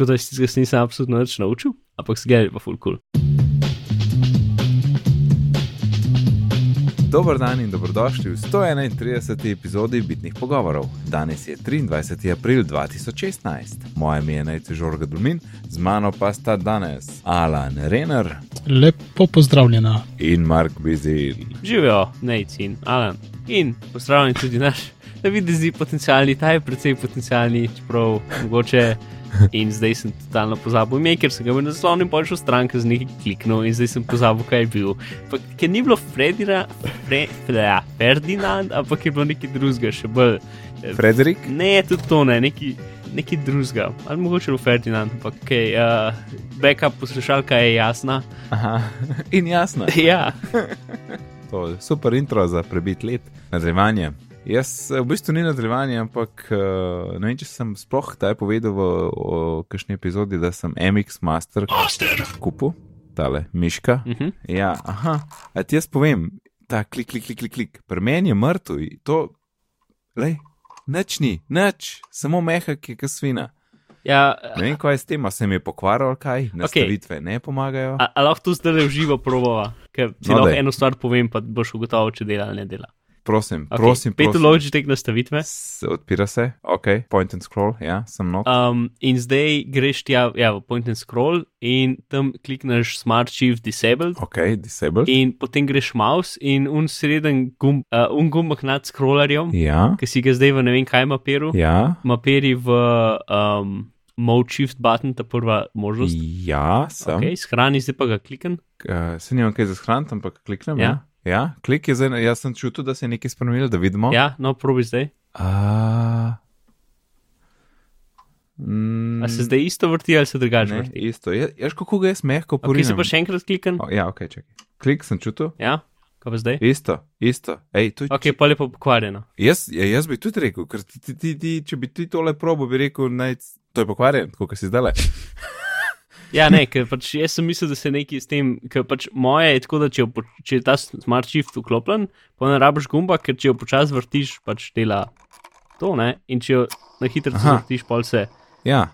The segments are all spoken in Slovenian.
Tako da ga nisem absolutno več naučil, ampak se ga je pa full cool. Dober dan in dobrodošli v 131. epizodi Bitnih pogovorov. Danes je 23. april 2016. Moje ime je Najce Žorga Dulmin, z mano pa sta danes Alan Renner Lepo pozdravljena. in Mark Bizil. Živijo, Nate in Alan. In pozdravljen tudi naš, da vidi zdi potencialni, ta je precej potencialni, čeprav mogoče. In zdaj sem totalno pozabil ime, ker sem ga v naslovni počel stranke z nekaj kliknil in zdaj sem pozabil, kaj je bil. Pa, ker ni bilo Fredira, Fre, ja, Ferdinand, ampak je bilo nekaj drugega, še bolj. eh, Frederik? Ne, tudi to ne, nekaj, nekaj drugega. Ali mogoče v Ferdinand, ampak okay, uh, backup poslušalka je jasna. Aha, in jasno. ja, To je super intro za prebit let. Nadaljevanje. Jaz v bistvu ni nadaljevanje, ampak eh, ne vem, če sem sploh kdaj povedal v kakšni epizodi, da sem MX Master kupil, tale miška. uh -huh. Ja, aha, a ti jaz povem, ta klik, klik, klik, klik, klik. pri meni je mrtev, to, lej, nič ni, nič, samo mehak je kasvina. ja Ne vem, kaj je s tem, se mi je pokvaril ali kaj, nastavitve okay. ne pomagajo. a, a lahko tu zdaj v živo probava, ker ti No, lahko eno stvar povem, pa boš ugotovil, če dela ali ne dela. Prosim, Okay, prosim, Pet prosim. logitek nastavitve. Se odpira se, ok, point and scroll, ja, sem not. Um, in zdaj greš tja ja, v point and scroll in tam klikneš Smart Chief Disabled. Ok, disabled. In potem greš mouse in un sreden gumb, uh, un gumbek nad scrollerjem, Ja, ki si ga zdaj v ne vem kaj maperu. ja, Maperi v um, Mode Shift button, ta prva možnost. ja, sem. Okay, shrani, zdaj pa ga kliknem. Uh, se nimam kaj za shraniti, ampak kliknem. Ja. Ja. Ja, klik je zdaj, jaz sem čutil, da se je nekaj spremenilo, da vidimo. Ja, no, probi zdaj. A, mm, A se zdaj isto vrti ali se drugače vrti? isto. Je, ješ kako ga jaz mehko Okay, porinem. se pa še enkrat kliknem. O, ja, ok, čakaj. Klik sem čutil. Ja, kaj pa zdaj? Isto, isto. Ej, to, Ok, pa lepo pokvarjeno. jaz, ja, jaz bi tudi rekel, ker ti, ti, ti, če bi ti tole probo, bi rekel, naj, to je pokvarjen, kot si zdaj le. Ja, ne, ker pač jaz sem mislil, da se nekaj s tem, ker pač moje je tako, da če, jo po- če je ta smart shift vklopljen, pa ne rabiš gumba, ker če jo počasi vrtiš, pač dela to, ne, in če jo na hitro vrtiš, pol se Ja,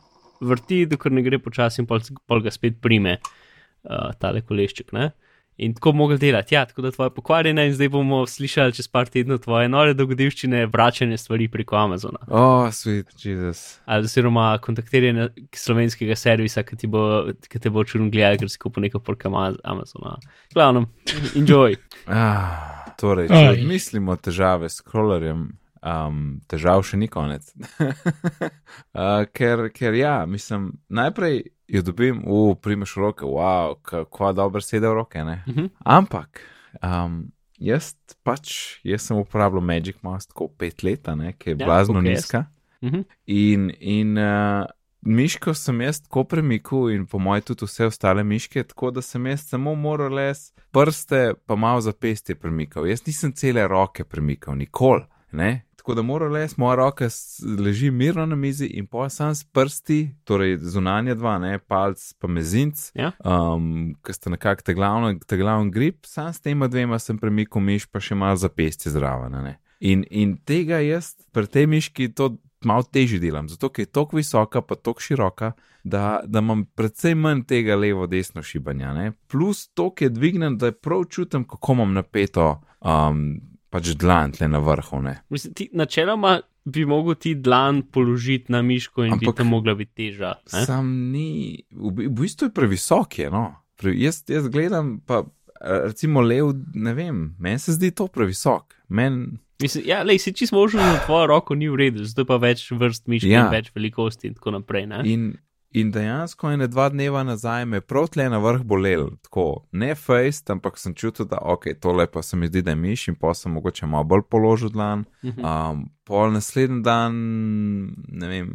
vrti, dokler ne gre počasi in pol, pol ga spet prime uh, tale kolešček, ne. In tako mogel delati, ja, tako da tvoje pokvarjene in zdaj bomo slišali čez par tednov tvoje nore dogodivščine, vračanje stvari preko Amazona. o, oh, sweet Jesus. Ali oziroma kontaktiranje slovenskega servisa, ki, ti bo, ki te bo čudno gledal, ker si kupil neko porka Amazona. Glavno, enjoy. Ah, torej, Aj. če mislimo težave s scrollerjem, um, težav še ni konec. uh, ker, ker ja, mislim, najprej jo dobim, v primeš v roke, wow, kako dobro sedi v roke. Ne? Mhm. Ampak, um, jaz pač, jaz sem uporabljal Magic Mouse tako pet let, ne, ki je Ja, blazno jaz? nizka. Mhm. In, in uh, miško sem jaz tako premikal, in po mojem tudi vse ostale miške, tako da sem jaz samo moral les prste, pa malo zapestje premikal. Jaz nisem cele roke premikal, nikoli. Ne? Tako da moram les, moja roka leži mirno na mizi in pa sam s prsti, torej zunanje dva, ne palc, pa mezinc, Ja. um, ki sta nekako te glavno, te glavno grip, sam s tema dvema sem premikal miš, pa še malo zapestje zraven. a ne. In, in tega jaz pri tej miški to malo težje delam, zato ker je tako visoka, pa tako široka, da, da imam predvsej manj tega levo-desno šibanja. Ne? Plus to, ki je dvignen, da prav čutim, kako imam napeto um, pač dlan tle na vrhu. Ne? Mislim, ti, načeloma bi mogel ti dlan položiti na miško in Ampak, bi tam mogla biti teža. ne? Sam ni, v, v bistvu je previsok, je, no. Pre, jaz, jaz gledam, pa eh, recimo lev, ne vem, meni se zdi to previsok. Men, Mislim, ja, lej, si čisto možno, da tvoja roko ni v redu, zato pa več vrst mišk ja. Več velikosti in tako naprej. Ne? in, in dejansko ene dva dneva nazaj me je prav tle na vrh bolel, tako ne face, ampak sem čutil, da ok, tole pa se mi zdi, da je miš in pa sem mogoče malo bolj položil dlan. Um, pol naslednji dan, ne vem,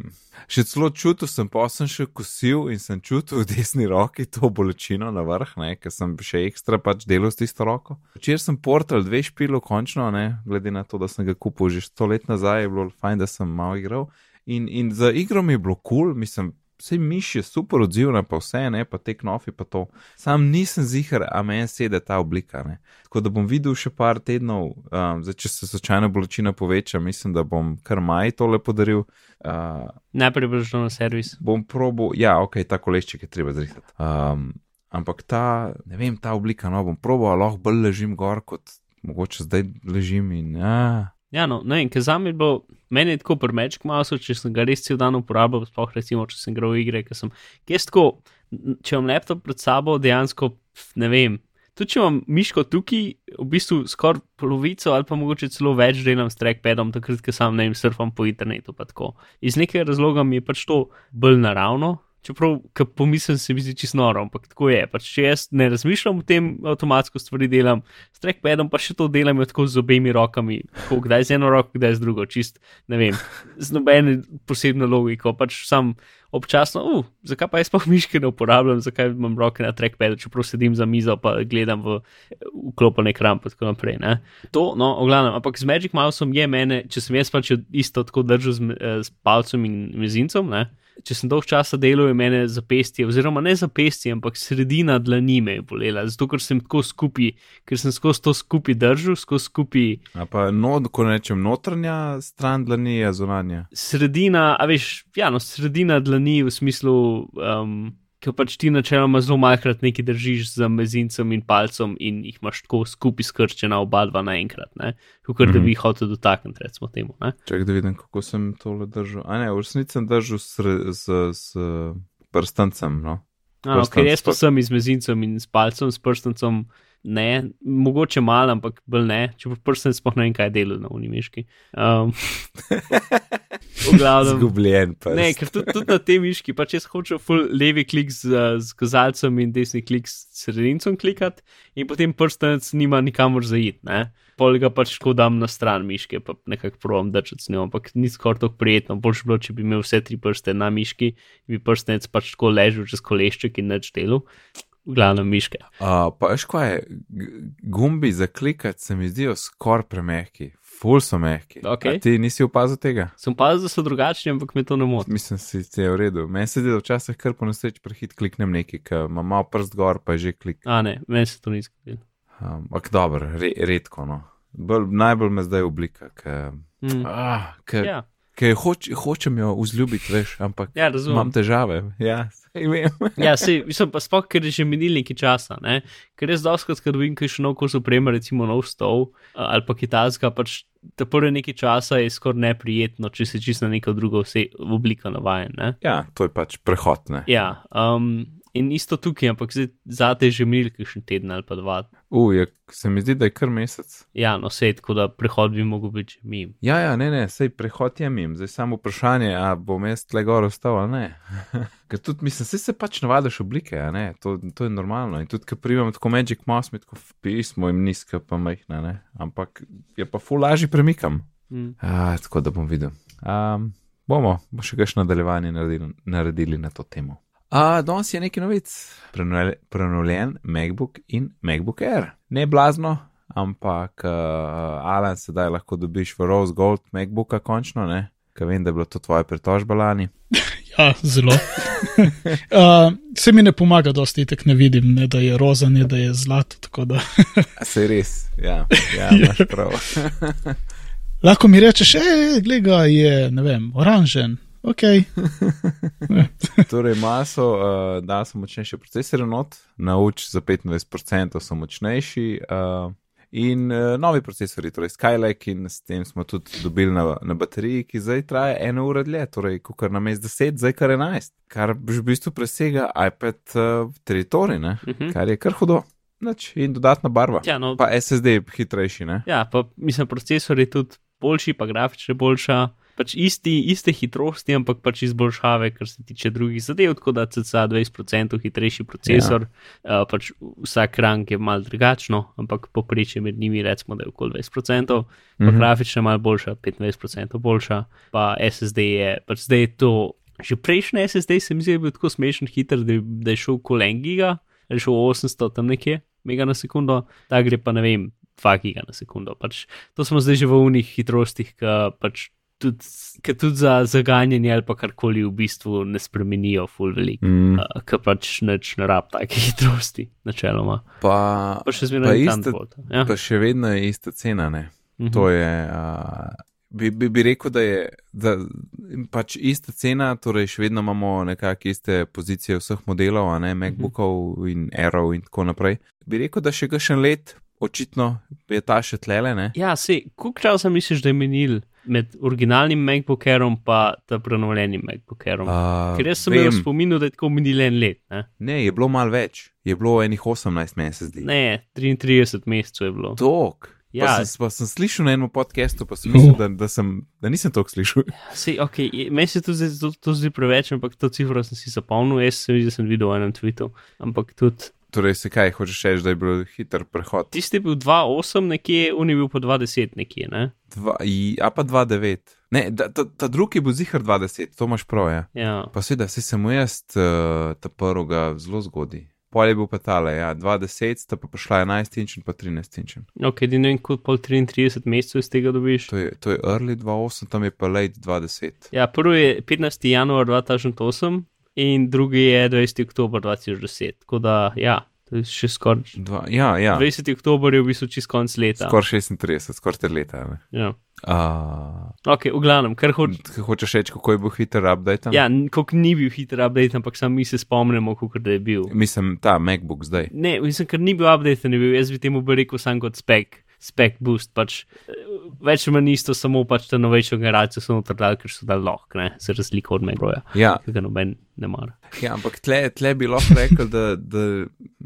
še celo čutil sem, pa sem še kosil in sem čutil v desni roki to bolečino na vrh, ne, ker sem še ekstra pač delal s tisto roko. Včeraj sem portal dve špilu, končno, ne, glede na to, da sem ga kupil že sto let nazaj, je bilo fajn, da sem malo igral. In, in za igro mi je bilo kul, cool, mislim, vse miš je super odzivna, pa vse, ne, pa te knofi, pa to. Sam nisem zihar, a meni sedi ta oblika, ne. Tako da bom videl še par tednov, um, zdaj, če se slučajno bolečina poveča, mislim, da bom kar maj tole podaril. Uh, Najprej boš šel na servis. bom probo, ja, ok, ta kolešček je treba zrihtati. Um, ampak ta, ne vem, ta oblika, no, bom probo, a lahko bolj ležim gor, kot mogoče zdaj ležim in ja. Ja, no, ne vem, ker za me je bilo, meni je tako Magic Mouse, če sem ga res cel dan uporabljal, sploh recimo, če sem igral igre, ker sem, ker jaz tako, če imam laptop pred sabo, dejansko, ne vem. Tudi če imam miško tukaj, v bistvu skoraj polovico ali pa mogoče celo več delam s trackpadom, takrat, ko sam ne vem, surfam po internetu. pa tako. Iz nekega razloga mi je pač to bolj naravno, čeprav, ko pomislim, se mi zdi čisto noro, ampak tako je. Pač, če jaz ne razmišljam o tem, avtomatsko stvari delam, s trackpadom pa še to delam tako z obemi rokami, tako kdaj z eno roko, kdaj z drugo, čist ne vem, z nobene posebne logiko, pač sam občasno, uh, zakaj pa jaz pa miške ne uporabljam, zakaj imam roke na trackpadu, čeprav sedim za mizo pa gledam v vklopen ekran in tako naprej. Ne? To, no, oglavnem, ampak z Magic Mouseom je mene, če sem jaz pač isto tako držal z, me- eh, palcem in mezincem, ne? Če sem dolg časa delal, je mene zapestje, oziroma ne zapestje, ampak sredina dlani me je bolela, zato ker sem tako skupaj, ker sem skozi to skupaj držal, skozi skupaj. A pa, no, ko rečem, notranja stran dlani je zunanja. sredina, a veš, ja, no, sredina dlani v smislu, um, ki pač ti načeloma zelo malkrat nekaj držiš z mezincem in palcem in jih imaš tako skupaj skrčena oba dva naenkrat, kot mm -hmm. da bi jih hotel dotakniti, recimo temu. Ne? Čakaj, da vidim, kako sem tole držal. A ne, v resnici sem držal s, s, s prstancem, no. A, no, ker jaz pa sem z mezincem in s palcem, s prstancem, ne, mogoče malo, ampak bolj ne, če pa prstanec sploh ne vem, kaj dela na unimiški. Um, v glavnem. Zgubljen pa. Ne, ker tudi, tudi na tej miški, pa če hočeš full levi klik z, z kazalcem in desni klik s sredincem klikati, in potem prstanec nima nikamor zaid, ne. Pol ga pač tako dam na stran miške, pa nekako provam držati z njo, ampak ni skoraj tako prijetno. Boljše bi bilo, če bi imel vse tri prste na miški, bi prstanec pač tako ležal čez kolešček in neč delu. V glavnem miške. Uh, pa veš, kaj gumbi za klikati se mi zdijo skoraj premehki, ful so mehki. Okej. A Ti nisi opazil tega? Sem pa da so drugačni, ampak me to ne moti. Mislim, si ti je v redu. Meni se zdi, da včasih kar po nesreči prehit kliknem neki, ker ima malo prst gor, pa je že klik. A ne, meni se to ni zgodilo. Um, Ampak dobro, re, redko. No. Bolj, najbolj me zdaj oblika, ker Mm. ah, ker- Ja, ker hoč, hočem jo vzljubiti, veš, ampak ja, razumem. imam težave. Ja. Ja, sej, mislim pa sploh, ker je že minil nekaj časa, ne? ker jaz doskrat, ker dobim kaj še nov kos opreme, recimo nov stol a- ali pa kitajska, pač ta prve nekaj časa je skoraj neprijetno, če si čisto na neko drugo vse obliko navajen. Ne? Ja, to je pač prehod. Ne? Ja, um, in isto tukaj, ampak zdaj zate je že minil kakšen teden ali pa dva. U, je, se mi zdi, da je kar mesec. Ja, no sej, tako da prehod bi mogel biti mim. Ja, ja, ne, ne, sej prehod je mim, zdaj samo vprašanje, a bom jaz tle gor ostal ali ne. Ker tudi, mislim, saj se pač navadiš oblike, a ne, to, to je normalno. In tudi, ko primem tako Magic Mouse, mi tako pismo jim nizka pa majhna, ne, ampak je pa ful lažji premikam. Mm. A, tako da bom videl. Um, bomo, bo še kakšno nadaljevanje naredili, naredili na to temo. A, danes je nekaj novic. Prenovljen MacBook in MacBook Air. Ne blazno, ampak uh, Alan sedaj lahko dobiš v Rose Gold MacBooka končno, ne? Ker vem, da je bilo to tvoje pritožba lani. Ja, zelo. uh, se mi ne pomaga, dosti tek ne vidim, ne da je roza, ne da je zlato. tako Da... Se res, ja, ja, imaš prav. Lahko mi rečeš, hej, gleda, je, ne vem, oranžen. Ok, Torej, maso, uh, da so močnejši procesori not, nauč za 25% so močnejši. Uh, In uh, novi procesori, torej Skylake, in s tem smo tudi dobili na, na bateriji, ki zdaj traja eno uro dlje, torej kar na mest 10, zdaj kar 11, kar v bistvu presega iPad uh, teritorij, ne? Mhm. kar je kar hudo. Nač, in dodatna barva. Ja, no, Pa SSD je hitrejši, ne? Ja, pa mislim, procesor je tudi boljši, pa grafične boljša. Pač isti, iste hitrosti, ampak pač izboljšave, kar se tiče drugih zadev, tako da cca 20% hitrejši procesor, ja. uh, pač vsak rank je mal drugačno, ampak poprečje med njimi recimo, da je okoli 20%, pa Mhm. grafična mal boljša, 25% boljša, pa SSD je, pač zdaj je to, že prejšnji SSD se mi zdi, da je bil tako smešen hiter, da da je šel kolen giga, ali je šel 800 tam nekje, mega na sekundo, ta gre pa ne vem, 2 giga na sekundo. Pač, to smo zdaj že v unih hitrostih, ki pač tudi, ker tudi za zaganjanje ali pa karkoli v bistvu ne spremenijo, ful veliko, Mm. uh, ker pač neč ne rab take hitrosti, načeloma. Pa, Pa še zmeraj ista- Thunderbolt. Ja. pa še vedno je ista cena. Ne? Mhm. To je. Uh, bi, bi, bi rekel, da je da, pač ista cena, torej še vedno imamo nekako iste pozicije vseh modelov, a ne MacBookov in Aero in tako naprej. Bi rekel, da še kakšen let, očitno je ta še tlele. Ne? Ja, se, koliko časa misliš, da je menil med originalnim MacBook Airom pa ta prenovljenim MacBook Airom? Uh, Ker jaz sem imel spomin, da je tako minil en let. Ne, Ne, je bilo malo več, je bilo enih 18 mesecev. ne 33 mesecev je bilo. Tok. Ja. Pa, sem, pa sem slišal na enem podkastu, pa sem mislil, da, da, sem, da nisem to slišal. Sej, okay, meni se to, to, to zdi preveč, ampak to cifro sem si zapomnil, jaz sem, videl- sem videl v enem tweetu. Ampak tudi Torej, se kaj hočeš reči, da je bil hiter prehod? tisti je bil 2,8 nekje, on je bil pa 2,10 nekje. Ne? Dva, a pa 2,9. Ne, da, ta, ta drugi je bil zihar 2,10, to imaš prav, ja. Ja. Pa seveda, si sem jaz uh, ta prvega zelo zgodaj. Pol je bil pa tale, ja, 20, sta pa prišla 11 inč in pa 13 inč. Ok, di ne vem, koliko pol 33 mesecev iz tega dobiš. To je, to je early 2,8, tam je pa late 20. Ja, prvi je 15. januar 2008 in drugi je 20. oktober 2010. Tako da, ja, to je še skoraj. Ja, ja, 20. oktober je v bistvu čist konc leta. skoraj 36, skoraj 4 leta. ne. Ja. Uh, Ok, v glavnem, kar hoč. hočeš reči, kako je bil hiter update? Ja, koliko ni bil hiter update, ampak samo mi se spomnimo, kako je bil. Mislim, ta MacBook zdaj. Ne, mislim, ker ni bil update, ne bil, jaz bi temu bi rekel sam kot spek, spek boost. Pač, eh, več ali manj isto, samo pač ta novejšo generacijo so noter dali, ker so dali lahko, ne, za razliko od Macbroja, Ja, ki ga noben ne mara. Ja, ampak tle, tle bi lahko rekel, da, da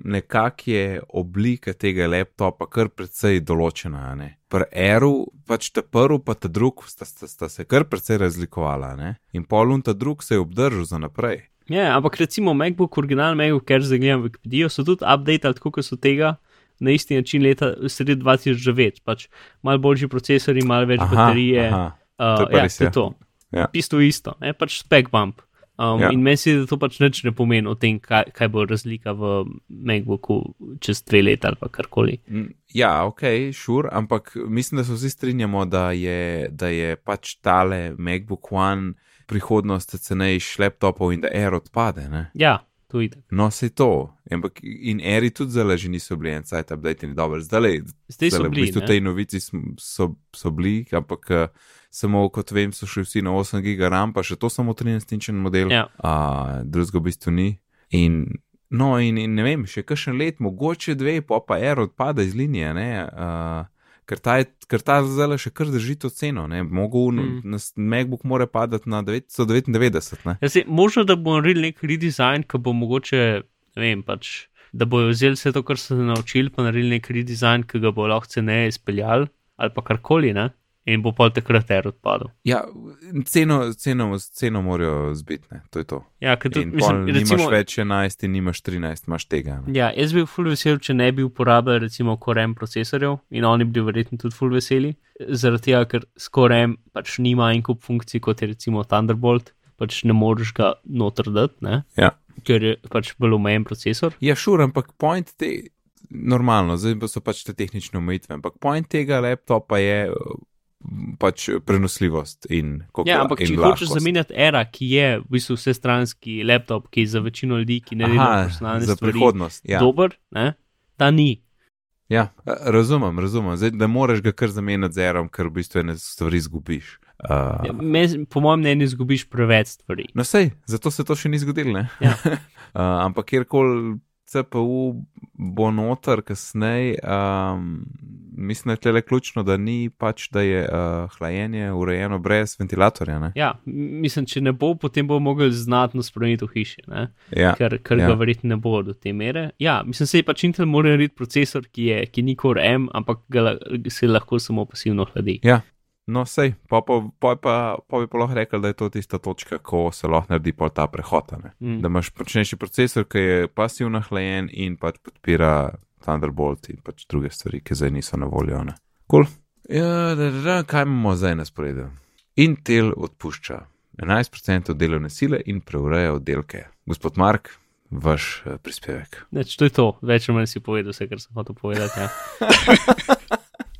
nekako je oblika tega laptopa kar precej določena. ne. Pri Airu, pač ta prvi, pa ta drug, sta, sta, sta se kar precej razlikovala. Ne? In polun ta drug se je obdržal za naprej. Ja, ampak recimo MacBook, original MacBook, ker zdaj gledam Wikipedijo, so tudi update, tako kot so tega. Na isti način leta sredi 2009, pač malo boljši procesori, malo več Aha, baterije. aha. Uh, To je ja, res, je ja. to. Ja. Bistvu isto, ne? pač spek bump. Um, Ja. In meni se to pač nič ne pomeni o tem, kaj, kaj bo razlika v MacBooku čez dve leta ali pa karkoli. Mm, Ja, ok, šur, sure, ampak mislim, da se vsi strinjamo, da je, da je pač tale MacBook One prihodnost cenejših laptopov in da Air odpade. Ne? Ja, to je. No, se to. Ampak in Airi tudi zdaj že niso bili en sajt update in dobro. Zdaj, Zdaj so v bili. bistvu ne? tej novici so, so bili, ampak uh, samo kot vem, so šli vsi na 8 GB RAM, pa še to samo 13-inčen model, Ja. uh, drugega v bistvu ni. In, no, in, in ne vem, še kakšen let, mogoče dve, pa pa Air odpada iz linije, ne. Uh, Ker ta, je- ker ta zdaj še kar drži to ceno, ne, mogo, Mm. mm. MacBook mora padati na 999, ne. Ja, zdaj, možno, da bo naredil nek redesign, ki bo mogoče, ne vem, pač, da bojo vzeli vse to, kar so se naučili, pa naredili nek redesign, ki ga bo lahko ceneje izpeljali ali pa karkoli, ne? In bo pol takrat er odpadel. Ja, ceno, ceno, ceno morajo zbiti, ne, to je to. Ja, ker pol mislim, nimaš recimo, več 11 in nimaš 13, imaš tega. Ne. Ja, jaz bi bil full vesel, če ne bi uporabljal recimo Core M procesorjev in oni bi bili verjetno tudi full veseli, zaradi tega, ker s Core M pač nima en kup funkcij kot je recimo Thunderbolt, pač ne moreš ga noter dati? Ja. ker je pač bolj omejen procesor. Ja, šur, ampak point te, normalno, zdaj pa so pač te tehnične omejitve, ampak point tega laptopa je pač prenosljivost in kako Ja, ampak če hočeš zamenjati era, ki je v bistvu vsestranski laptop, ki je za večino ljudi, ki ne delajo personalne za stvari, prihodnost. Ja. dober, ne? ta ni. ja, razumem, razumem. Zdaj, da moraš ga kar zamenjati z erom, ker v bistvu ene stvari izgubiš. Uh, me, po mojem mnenju izgubiš preveč stvari. No, sej, zato se to še ni zgodilo. ne? Ja. uh, ampak kjerkoli CPU bo noter, kasneje, um, mislim, da je tle ključno, da ni pač, da je uh, hlajenje urejeno brez ventilatorja. Ne? Ja, mislim, če ne bo, potem bo mogel znatno spremeniti v hiši, ne? Ja, ker, ker ja. ga verjetno ne bo do te mere. Ja, mislim, se pač Intel mora narediti procesor, ki, je, ki ni Core M, ampak ga se lahko samo pasivno hladi. ja. No, sej, pa, pa, pa, pa, pa bi pa lahko rekel, da je to tista točka, ko se lahko naredi pol ta prehod. a ne. Mm. Da imaš močnejši procesor, ki je pasivno hlajen in pač podpira Thunderbolt in pač druge stvari, ki zdaj niso na voljo. ne. Cool. Ja, da, da, da, kaj imamo zdaj na sporedu? Intel odpušča 11% delovne sile in preureja oddelke. Gospod Mark, vaš eh, prispevek. Neč, to je to, več ali manj si povedal vse, kar sem hotel povedati. Ja.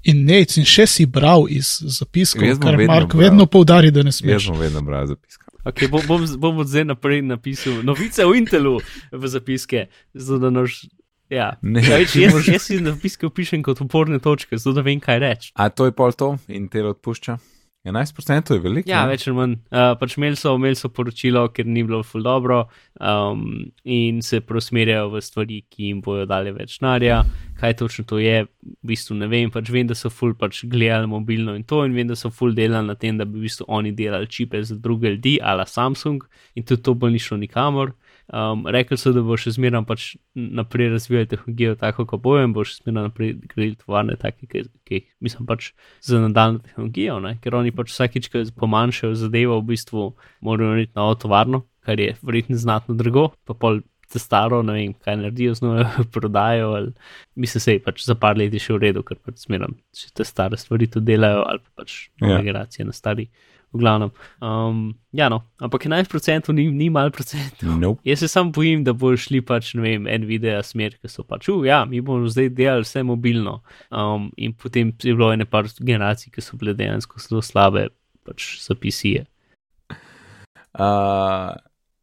In nec, in še si bral iz zapiskov, Jaz bom kar vedno Mark bral. vedno poudari, da ne Jaz smeš. sem vedno bral zapiske. Okay, bom, bom, bom od zdaj naprej napisal novice o Intelu v zapiske. Zato, da nož, ja. Ne, ja, več, jaz, jaz si zapiske pišem kot uporne točke, zato da vem, kaj reči. A to je pol to in te odpušča? 11% je veliko. Ja, ne? več ali manj. Uh, pač imeli so, imeli so poročilo, ker ni bilo ful dobro um, in se prosmerjajo v stvari, ki jim bojo dali več narja. Kaj točno to je, v bistvu ne vem. Pač vem, da so ful pač gledali mobilno in to, in vem, da so ful delali na tem, da bi v bistvu oni delali čipe za druge ljudi, ala Samsung, in tudi to bo ni šlo nikamor. Um, rekli so, da bo še zmeraj pač naprej razvijali tehnologijo, tako kot bojo, in bo še zmeraj naprej gradili tovarne, take, ki, ki jih mislim pač za nadaljno tehnologijo, ne? ker oni pač vsakič, ko pomanjšajo zadevo, v bistvu morajo narediti novo tovarno, kar je verjetno znatno drago, pa pol te staro, ne vem, kaj naredijo z nojo, prodajo. Ali, mislim, se je pač za par let še v redu, ker pač smeram, če te stare stvari to delajo, ali pa pač nove Ja. generacije na stari. V glavnem, um, ja, no, ampak 11% ni, ni malo procentov. Nope. Jaz se sam bojim, da bo šli pač, ne vem, en video smer, ki so pač, uh, ja, mi bomo zdaj delali vse mobilno. Um, in potem je bilo ene par generacij, ki so bile dejansko zelo slabe, pač za PC-je. Uh,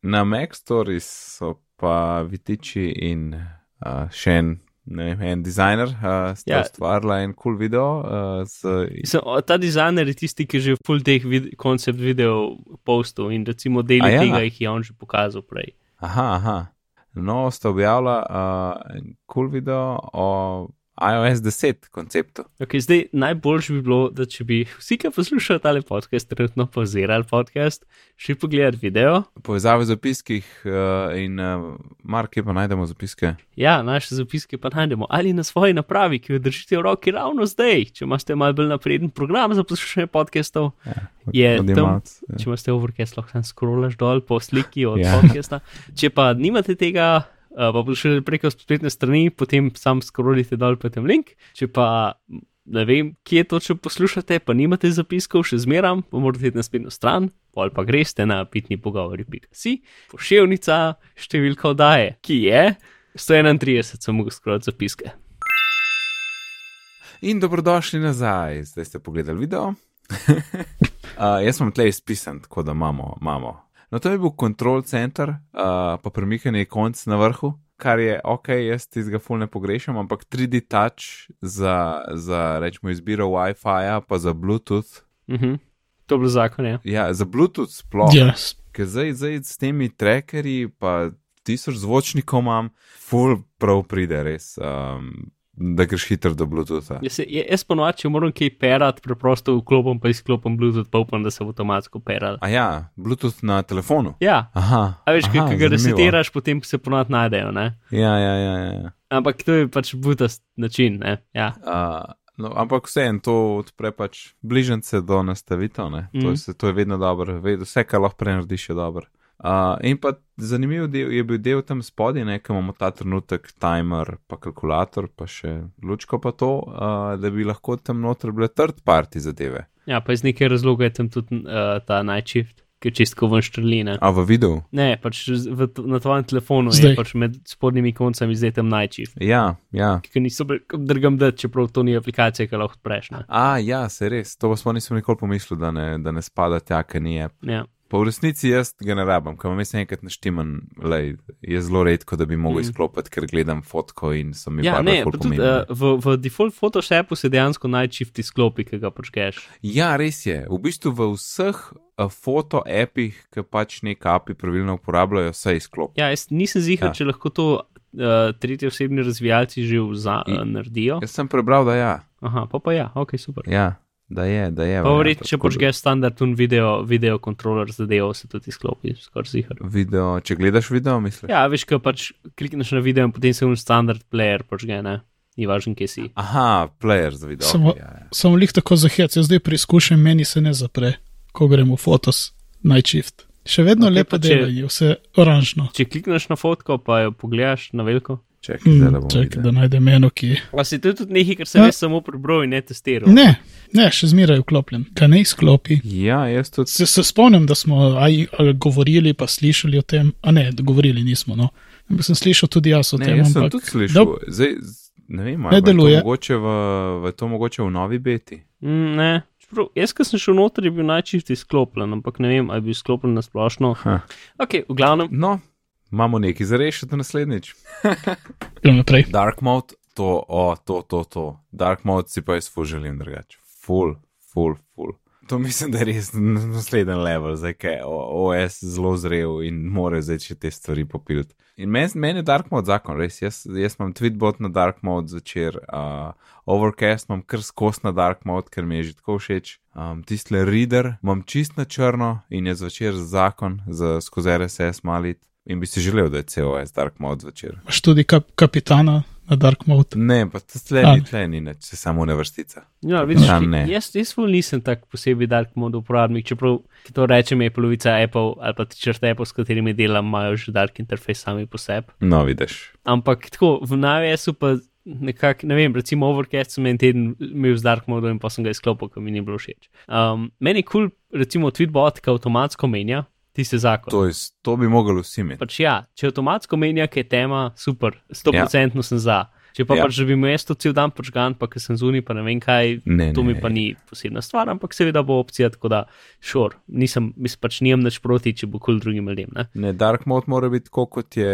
na Mac Stories so pa Vitiči in uh, še en, vem, en dizajner uh, sta Ja. ustvarila en kul cool video. Uh, z, Mislim, o, ta dizajner je tisti, ki je že full teh vid koncept video postov in recimo deli ja? tega jih je on že pokazal prej. aha, aha. No, sta objavila uh, en kul cool video o iOS 10 konceptu. Okay, zdaj, najboljše bi bilo, da če bi vsi, ki poslušajo tale podcast, trenutno pozirali podcast, šli pogledati video. Povezave v zapiskih uh, in uh, Mark, kje pa najdemo zapiske? Ja, naše zapiske pa najdemo ali na svoji napravi, ki jo držite v roki ravno zdaj. Če imate malo bolj napreden program za poslušanje podcastov, Je tam- Odjemalc, ja. če imate overcast, lahko tam scrollaš dol po sliki od Ja. podcasta. Če pa nimate tega, uh, pa poslušate preko spletne strani, potem sam scrollite dol po tem link. Če pa ne vem, kje točno poslušate, pa nimate zapiskov, še zmeram, pa morate iti na spletno stran. Pol pa greste na pitni pogovori.si, pošiljnica, številka oddaje, ki je 131, sem mogel skrati zapiske. In dobrodošli nazaj, zdaj ste pogledali video. uh, jaz sem tleh izpisan, tako da imamo. imamo. No, to je bil kontrol center, uh, pa premikanje konc na vrhu, kar je ok, jaz tizga ful ne pogrešam, ampak 3D touch za, za rečemo, izbiro WiFi-ja, pa za Bluetooth. Mhm. To je bil zakon, ja. Ja, za Bluetooth sploh. Yes. Ker zdaj, zdaj s temi trackerji, pa tisoč zvočnikov imam, full prav pride res, um, da greš hitro do Bluetootha. Jaz, ja, jaz ponovadi, če moram kaj perati, preprosto vklopim pa izklopim Bluetooth, pa upam, da se bo avtomatsko peral. A ja, Bluetooth na telefonu. Ja, Aha. a veš, ki aha, ga zanimivo. resetiraš, potem se ponovadi najdejo, ne? Ja, ja, ja. ja. Ampak to je pač butast način, ne? Ja. Uh, no, ampak vseeno to odpre pač bližnjice do nastavitev. Mm. To, Mhm. je, se- to je vedno dobro, vse, kar lahko prenarediš, je dobro. Uh, in pa zanimiv del je bil del tam spodaj, ne, imamo ta trenutek timer, pa kalkulator, pa še lučko pa to, uh, da bi lahko tam noter bile third party zadeve. ja, pa iz neke razloga je tam tudi uh, ta night shift, ki je čistko ven štrline. A v videu? Ne, pač v, na tvojem telefonu Zdaj. je pač med spodnjimi koncami zdaj tam night shift. Ja, ja. Ki niso drgam dati, čeprav to ni aplikacija, ki lahko odpreš. ne. A, ja, se res, to pa smo nisem nikoli pomislil, da ne, da ne spada tja, ker ni app. Ja. Pa v resnici jaz ga ne rabim, ker imam jaz enkrat naštiman, lej, je zelo redko, da bi mogel Mm. izklopiti, ker gledam fotko in so mi Ja, ne, pa tudi uh, v, v default Photoshopu se dejansko night shift izklopi, ki ga počkeš. Ja, res je. V bistvu v vseh uh, foto appih, ki pač neke api pravilno uporabljajo, se izklopi. Ja, jaz nisem zigar, ja. Če lahko to uh, tretji osebni razvijalci že uh, naredijo. Jaz sem prebral, da ja, Aha, pa pa ja, ok, super. ja da je, da je. Varianta, verjetno, če počkeš standard un video, video kontroler zadevo, se tudi izklopi, skoraj zigar. Video, če gledaš video, misliš? Ja, veš, ko pač klikneš na video in potem se un standard player počne, ne? Ni važno, kje si. Aha, player za video. Samo- okay, ja, ja. Samo lih tako zahec, jaz zdaj preizkušam, meni se ne zapre, ko gremo v fotos, night shift. Še vedno Ok, okay, lepo delo je, vse oranžno. Če klikneš na fotko, pa jo pogledaš na veliko. Čakaj, zdaj da videl. da najdem eno, ki. Pa si to je tudi nekaj, kar sem Ja. jaz samo prebral in ne testiral. Ne, ne, še zmeraj vklopljen, kaj ne izklopi. Ja, jaz tudi. Se, se spomnim, da smo aj, govorili, pa slišali o tem, a ne, govorili nismo. No. Ampak sem slišal tudi jaz o Ne, tem. jaz sem ampak, tudi slišal. Zdaj, z- ne vem, Ne je deluje. mogoče v, v, to mogoče v novi beti. Mm, ne. Čeprav, jaz, ki sem šel noter, je bil najčisti sklopljen, ampak ne vem, ali je bil sklopljen na splošno. Ha. Ok, v glavnem. No, imamo nekaj za rešiti naslednjič. Gremo naprej. Dark mode, to, o, to, to, to. Dark mode si pa jaz ful želim drugače. Full, full, full. To mislim, da je res naslednji level, zdaj je OS zelo zrel in more zdaj še te stvari popiliti. In meni men je Dark mode zakon, res. Jaz, jaz imam tweetbot na Dark mode zvečer, uh, Overcast imam kar skos na Dark mode, ker mi je že tako všeč. Um, Tisle reader imam čist na črno in je zvečer zakon za skozi RSS malit. In bi si želel, da je COS Dark mode zvečer. Imaš tudi kap kapitana na Dark Mode. Ne, pa to A. tleni, tleni, ne, če samo ne vrstica. Ja, vidiš, ki- ne. jaz, jaz nisem tak posebej dark mode uporabnik, čeprav to rečem, je polovica Apple ali pa tičrt Apple, s katerimi delam, imajo že dark interface sami po sebi. No, vidiš. Ampak tako, v iOS-u pa nekako, ne vem, recimo Overcast sem en teden imel z dark mode in pa sem ga izklopil, ker mi ni bilo všeč. Um, meni je kul, cool, recimo Tweetbot, ki avtomatsko menja tiste zakone. To, je, to bi mogli vsi imeti. Pač ja, če avtomatsko menja, kaj je tema, super, 100% ja. sem za. Če pa Ja. pač, imel jaz to cel dan počgan, pa ker sem zunaj, pa ne vem kaj, Ne, to mi ne. pa ni posebna stvar, ampak seveda bo opcija, tako da šor, nisem, mislim pač nimam nič proti, če bo kul cool drugim ljudem. Ne? Ne, dark mode mora biti tako, kot je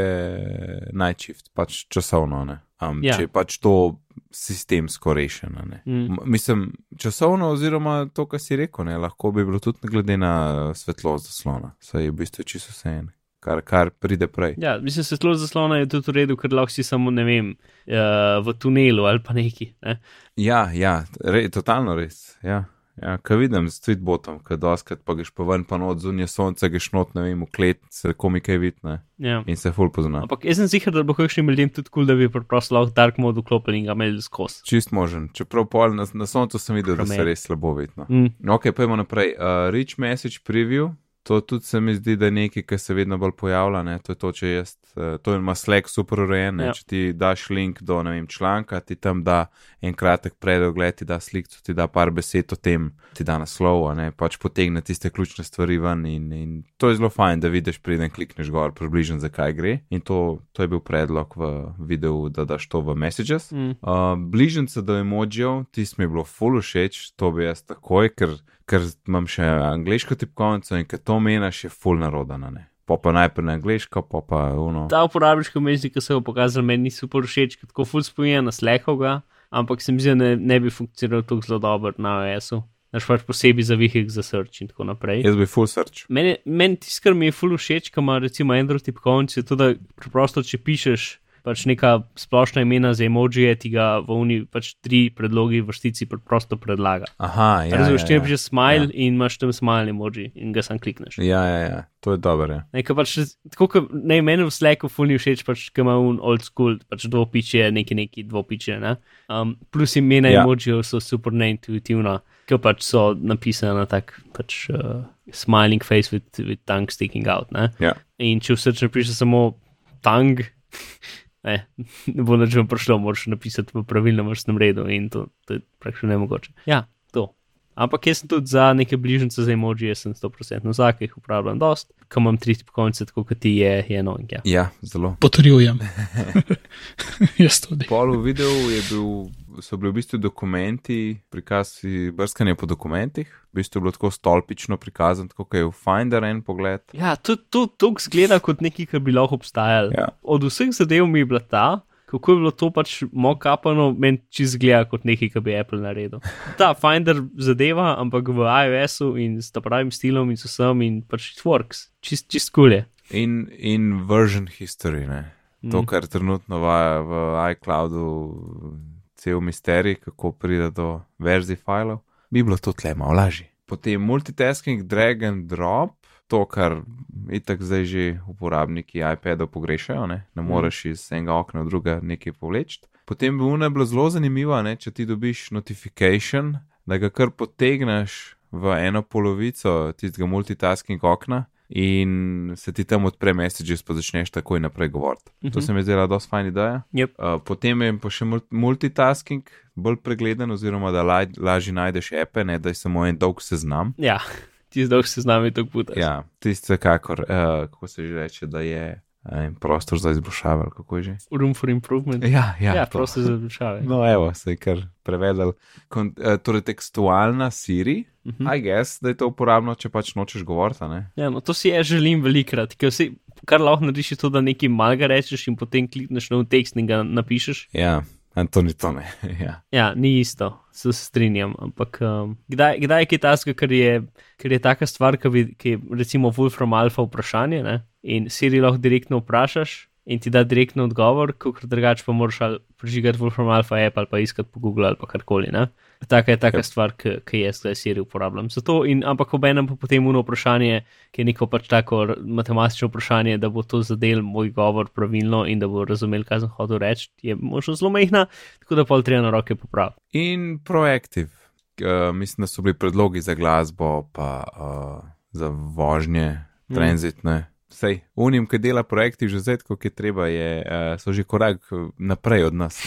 night shift, pač časovno. Ne? Um, Ja. Če je pač to sistemsko rešeno. ne. Mm. Mislim, časovno, oziroma to, kar si rekel, ne, lahko bi bilo tudi glede na svetlost zaslona, saj je v bistvu čisto vse en, kar, kar pride prej. Ja, mislim, svetlo zaslona je tudi v redu, ker lahko si samo, ne vem, uh, v tunelu ali pa neki. Ne? Ja, ja, re, totalno res. Ja. Ja, kaj vidim s tweetbotom, kaj doskrat pa greš pa ven, pa not zunaj sonce, greš not, ne vem, v klet, se komi kaj vidne Ja. in se ful pozna. Ampak jaz sem ziger, da bo kakšnim ljudem tudi kul, cool, da bi preprosto lahko dark mode vklopili in ga imeli skozi. Čist možen, čeprav pol na, na soncu sem videl, da se res slabo vidno. Mm. Ok, pojmo naprej. Uh, Rich Message Preview, to tudi se mi zdi, da je nekaj, kar se vedno bolj pojavlja. Ne? To je to, če jaz, uh, to ima Slack super urejen. Ja. Če ti daš link do vem, članka, ti tam da en kratek predogled, ti da sliko, ti da par besed o tem, ti da naslov, ne pač potegne tiste ključne stvari ven. In, in to je zelo fajn, da vidiš, preden klikneš gor, približno zakaj gre. In to, to je bil predlog v videu, da daš to v Messages. Mm. Uh, bližnjica do emojijev, tisti mi je bilo full všeč, to bi jaz takoj, ker, ker imam še angliško tipkovnico in ker to menaš, je full narodana. Ne? Pa pa najprej na angliško, pa pa uno. Ta uporabniški omrežji, ki so ga pokazali, meni niso super všeč, ker tako ful spominja na Slackovga, ampak se mi zdi, da ne, ne bi funkcioniral tako zelo dobro na iOS-u. Naš pač posebej za vihek za search in tako naprej. Jaz bi full search. Meni, meni tisto, kar mi je ful všeč, ko ima recimo Android tipkovnice, je to, da preprosto, če pišeš pač neka splošna imena za emojije, ti ga v uni pač tri predlogi v vrstici preprosto predlaga. Aha, ja. Razumeš, ja, če ja. pišeš smile ja. in imaš tam smile emoji in ga sam klikneš. Ja, ja, ja, to je dobro. Ja. Nekaj pač, tako kot ne meni v Slacku fulni všeč, pač, ki ima un old school, pač dvopiče, neki neki dvopiče. Ne? Um, plus imena Ja. ja. emojijev so super neintuitivna, ki pač so napisane na tak pač uh, smiling face with, with tongue sticking out. Ne? Ja. In če v srcu piše samo tang, ne, ne bo nič vam prišlo, moraš napisati v pravilnem vrstnem redu in to, to je praktično nemogoče. Ja, to. Ampak jaz sem tudi za neke bližnjice za emojije, sem 100% za, ki jih uporabljam dost, ko imam tri tipkovnice, tako kot ti je, je no in ja. ja, zelo. Potrjujem. Jaz tudi. Pol v videu je bil, so bili v bistvu dokumenti, prikaz brskanja po dokumentih, v bistvu je bilo tako stolpično prikazano, tako kot je v Finder en pogled. Ja, tudi to, to zgleda kot nekaj, kar bi lahko obstajalo. Ja. Od vseh zadev mi je bila ta, kako je bilo to pač mokapano, meni čist zgleda kot nekaj, kar bi Apple naredil. Ta Finder zadeva, ampak v iOS-u in s ta pravim stilom in s vsem in pač it works, čist, čist kulje. In, in version history, ne. To, kar trenutno vaja v iCloudu, cel misterij, kako pride do verzij filev, bi bilo to tle malo lažje. Potem multitasking, drag and drop, to, kar itak zdaj že uporabniki iPada pogrešajo, ne, ne moreš iz enega okna v druga nekaj povleči. Potem bi ono bilo zelo zanimivo, ne, če ti dobiš notification, da ga kar potegneš v eno polovico tistega multitasking okna in se ti tam odpre messages, pa začneš takoj naprej govoriti. Uh -huh. To se mi zdela dosti fajn ideja. Yep. Uh, potem je pa še mul- multitasking bolj pregleden, oziroma da laj, lažje najdeš epe, ne da je samo en dolg seznam. Ja, ti zdaj se z nami tako putaš. Ja, tisti, kakor, uh, kako se že reče, da je eh, prostor za izboljšave, kako je že. Room for improvement. Ja, ja, ja to. prosto za izboljšave. No, evo, se je kar prevedel. Kon, eh, torej, tekstualna Siri, Mhm. I guess, da je to uporabno, če pač nočeš govoriti? Ja, no, to si jaz želim velikrat, ker vsi, kar lahko narediš, je to, da nekaj malega rečeš in potem klikneš na tekst in ga napišeš. Ja, to ni to, ne. ja. Ja, ni isto, se strinjam. Ampak um, kdaj, kdaj je tasga, ker je, ker je taka stvar, ki je recimo Wolfram Alpha vprašanje ne? In Siri lahko direktno vprašaš in ti da direktno odgovor, kot drugače pa moraš prižigati Wolfram Alpha app ali pa iskati po Google ali pa karkoli. Ne? Taka je taka Yep. yep. stvar, ki jaz zdaj Siri uporabljam. Zato in ampak obenem pa potem uno vprašanje, ki je neko pač tako matematično vprašanje, da bo to zadel moj govor pravilno in da bo razumel, kaj sem hotel reči, je možno zelo mehna, tako da pol treba na roke popraviti. In proactive, uh, mislim, da so bili predlogi za glasbo, pa uh, za vožnje, Mm. tranzitne. Sej, unim, ki dela projekti že zdaj, kot je treba, je, uh, so že korak naprej od nas,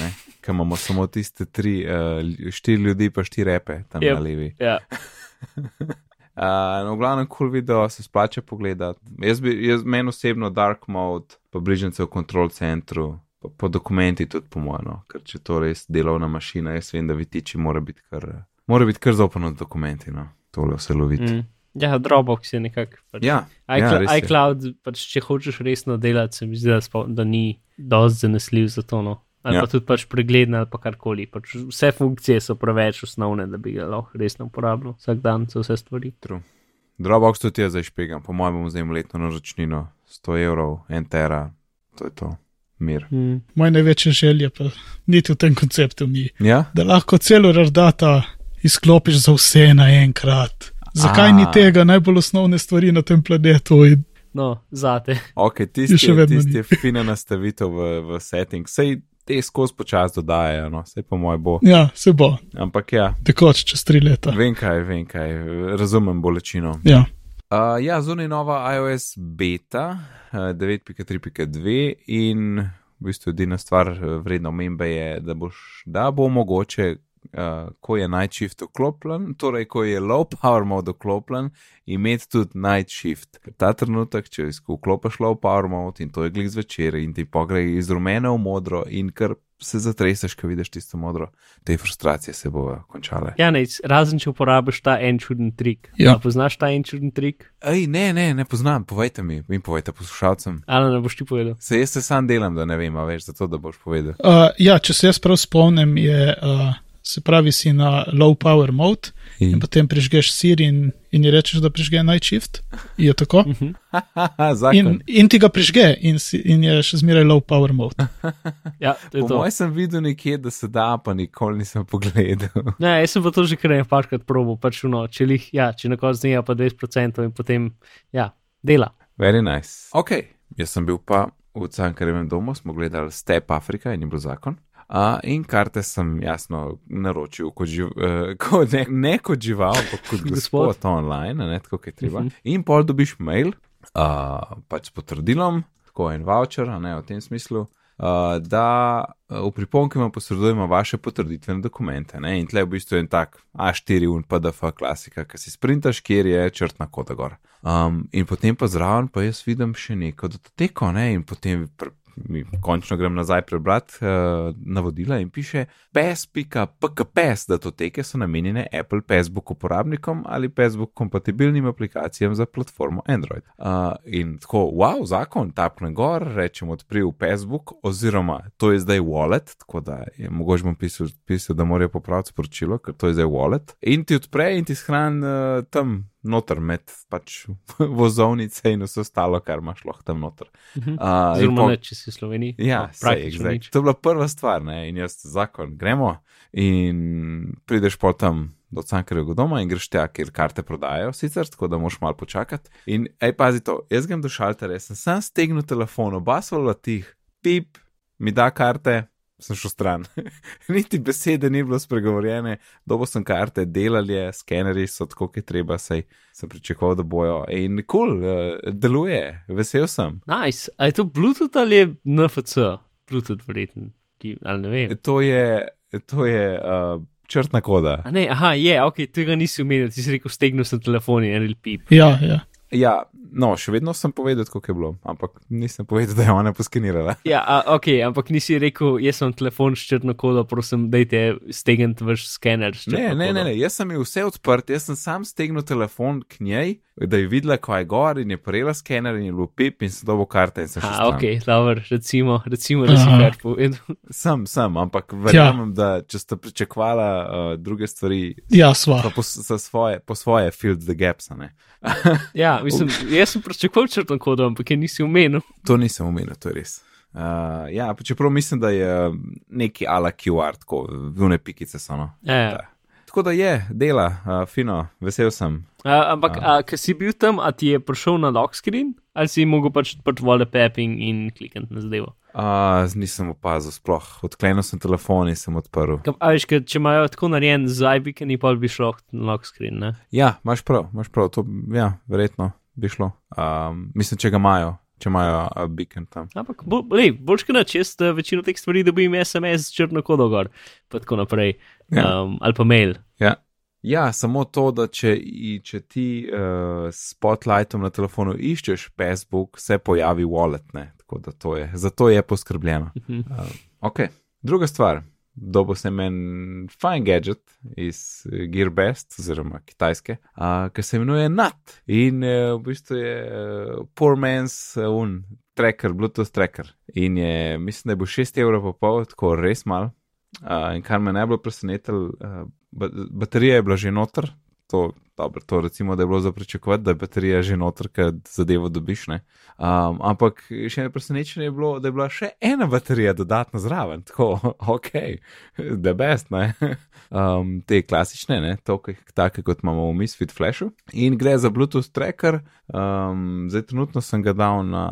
ker imamo samo tiste tri, uh, štiri ljudi, pa štiri repe tam Yep. na levi. Ja, Uh, no, v glavnem, kul cool video se splača pogledati. Jaz bi, jaz meni osebno Dark Mode, pa bližnjice v kontrol centru, pa po dokumenti tudi po mojem, no, ker če to res delovna mašina, jaz vem, da vitiči mora biti kar, mora biti kar zaupano z dokumenti, no, tole vse loviti. mm. Ja Dropbox je nekako. Pač. Ja, ja, iCloud, je. iCloud pač, če hočeš resno delati, se mi zdi, da, spo, da ni dosti zanesljiv za to. No. Ali Ja. ja. pa tudi pač pregleden ali pa karkoli. Pač vse funkcije so preveč osnovne, da bi ga lahko resno uporabljal vsak dan za vse stvari. True. Dropbox tudi jaz zdaj špegam, po mojem bom zdaj imel letno naročnino 100 evrov, en tera, to je to, mir. Mm. Moja največja želja pa niti v tem konceptu ni, Ja, da lahko celo radata izklopiš za vse naenkrat. Zakaj A. ni tega najbolj osnovne stvari na tem planetu? In No, zate. ok, Je tisti še je, vedno tisti je fina nastavitev v, v setting, sej te skozi počas dodajajo, no, sej po moj bo. Ja, se bo, Ampak ja, tekoč čez tri leta. vem kaj, vem kaj, razumem bolečino. Ja. Uh, ja, zunaj nova iOS beta uh, 9.3.2 in v bistvu edina stvar vredna omembe je, da, boš, da bo mogoče, uh, ko je Night Shift vklopljen, torej ko je Low Power Mode vklopljen, imeti tudi Night Shift. Ker ta trenutek, če vklopiš Low Power Mode in to je glik zvečer in ti pogre iz rumene v modro in kar se zatreseš, ko vidiš tisto modro, te frustracije se bodo končale. Ja, ne, razen če uporabiš ta en čuden trik. Ja. A poznaš ta en čuden trik? Ej, ne, ne, ne poznam, povejte mi, in povejte poslušalcem. Ali ne boš ti povedal? Se jaz se sam delam, da ne vem, a veš, zato da boš povedal. Uh, ja, če se jaz prav spomnim, je, uh, se pravi, si na low power mode in potem prižgeš Siri in, in ji rečeš, da prižge Night Shift. Je tako? Zakon. In, in ti ga prižge in, si, in je še zmeraj low power mode. Ja, to je to. mojem sem videl nekje, da se da, pa nikoli nisem pogledal. Ne, jaz sem pa to že kar nekaj parkrat probo, pač no, če jih, ja, če na koncu dneva pa 20% in potem, ja, dela. Very nice. Ok, jaz sem bil pa v Cankarjevem domu, smo gledali Step Afrika in je bil zakon. Uh, in karte sem jasno naročil kot, živ, uh, kot ne, ne kot žival, ampak kot Gospod. gospod online, ne tako, kot je treba. Uh -huh. In pol dobiš mail, uh, pač s potrdilom, tako en voucher, ne v tem smislu. Uh, da uh, v priponki vam posredujemo vaše potrditvene dokumente. Ne? In tle v bistvu je en tak A4 un PDF klasika, ki si sprintaš, kjer je črtna koda gor. Um, in potem pa zraven pa jaz vidim še neko datoteko, ne? in potem pr končno grem nazaj prebrati uh, navodila in piše pes.pkps datoteke so namenjene Apple Facebook uporabnikom ali Facebook kompatibilnim aplikacijam za platformo Android. Uh, in tako, wow, zakon, tapne gor, rečem odpri v Facebook, oziroma to je zdaj wallet, tako da je mogoče bom pisal, pisal da morajo popraviti sporočilo, ker to je zdaj wallet. In ti odpre in ti shran uh, tam noter med pač vozovnice in vse ostalo, kar imaš lahko tam noter. Uh, Oziroma, pol- ne, če si v Sloveniji. Ja, no, sej, praktično nič. To je bila prva stvar, ne? in jaz zakon, gremo in prideš potem do Cankarjevega doma in greš tja, kjer karte prodajajo, sicer tako da moš malo počakati. In, hej, pazi to, jaz grem do šalterja, sem sam stegnil telefon, oba so latih, pip, mi da karte. Sem šel stran. Niti besede ni bilo spregovorjene, dobo sem karte, delali je, skeneri so tako, kot je treba, sej sem pričakoval, da bojo. In kul, cool, uh, deluje, vesel sem. Nice. A je to Bluetooth ali je NFC? Bluetooth verjeten, ki, ali ne vem. To je, to je uh, črtna koda. A ne, aha, je, ok, tega nisi omenil, ti si rekel, stegnil sem telefon in en pip. Ja, ja. Ja, no, še vedno sem povedal, koliko je bilo, ampak nisem povedal, da je ona poskenirala. Ja, a, ok, ampak nisi rekel, jaz sem telefon s črno kodo, prosim, dajte stegniti vaš skener. s Ne, ne, ne, ne, jaz sem imel vse odprt, jaz sem sam stegnil telefon k njej, da je videla, ko je gor in je prejela skener in je bil pip in se dobo karta in se še A, ok, dobro, recimo, recimo, da si Aha. kar povedal. Sem, sem, ampak verjamem, da če ste pričakovala uh, druge stvari, Ja, sva. po, za svoje, po svoje fill the gaps, a ne. Ja, mislim, jaz sem pričakoval črno kodo, ampak je nisi omenil. To nisem omenil, to je res. Uh, ja, čeprav mislim, da je neki ala QR, tako vune pikice so. No. Ja. Da. Tako da je, dela, uh, fino, vesel sem. A, ampak, a, ki si bil tam, a ti je prišel na lock screen, ali si mogel pač odprti vole pepping in klikati na zadevo? Uh, nisem opazil, sploh odklenil sem telefon in sem odprl. Ka- A veš, ker če imajo tako narejen z iBeacon, pa bi šlo na lock screen, ne? Ja, imaš prav, imaš prav, to ja, verjetno bi šlo. Um, mislim, če ga imajo, če imajo uh, beacon tam. Ampak, bo, lej, boljš kot nač, jaz eh, večino teh stvari dobim SMS s črno kodo gor, pa tako naprej, Ja. um, ali pa mail. Ja. Ja, samo to, da če, i- če ti uh, s spotlightom na telefonu iščeš Facebook, se pojavi wallet, ne? tako da to je, zato je poskrbljeno. Mhm. Uh, ok, druga stvar. Dobo sem en fine gadget iz eh, Gearbest, oziroma kitajske, uh, ki se imenuje NAT. In uh, v bistvu je uh, poor man's uh, un, tracker, Bluetooth tracker. In je, mislim, da je bo 6 evrov pa pol, tako res mal. Uh, in kar me najbolj presenetilo, uh, ba baterija je bila že noter. To, dobro, to recimo, da je bilo za pričakovati, da je baterija že noter, ker zadevo dobiš. ne. Um, ampak še eno presenečenje je bilo, da je bila še ena baterija dodatno zraven, tako, ok, the best, ne. Um, te klasične, ne, toke, take kot imamo v Misfit Flashu. In gre za Bluetooth tracker, um, zdaj trenutno sem ga dal na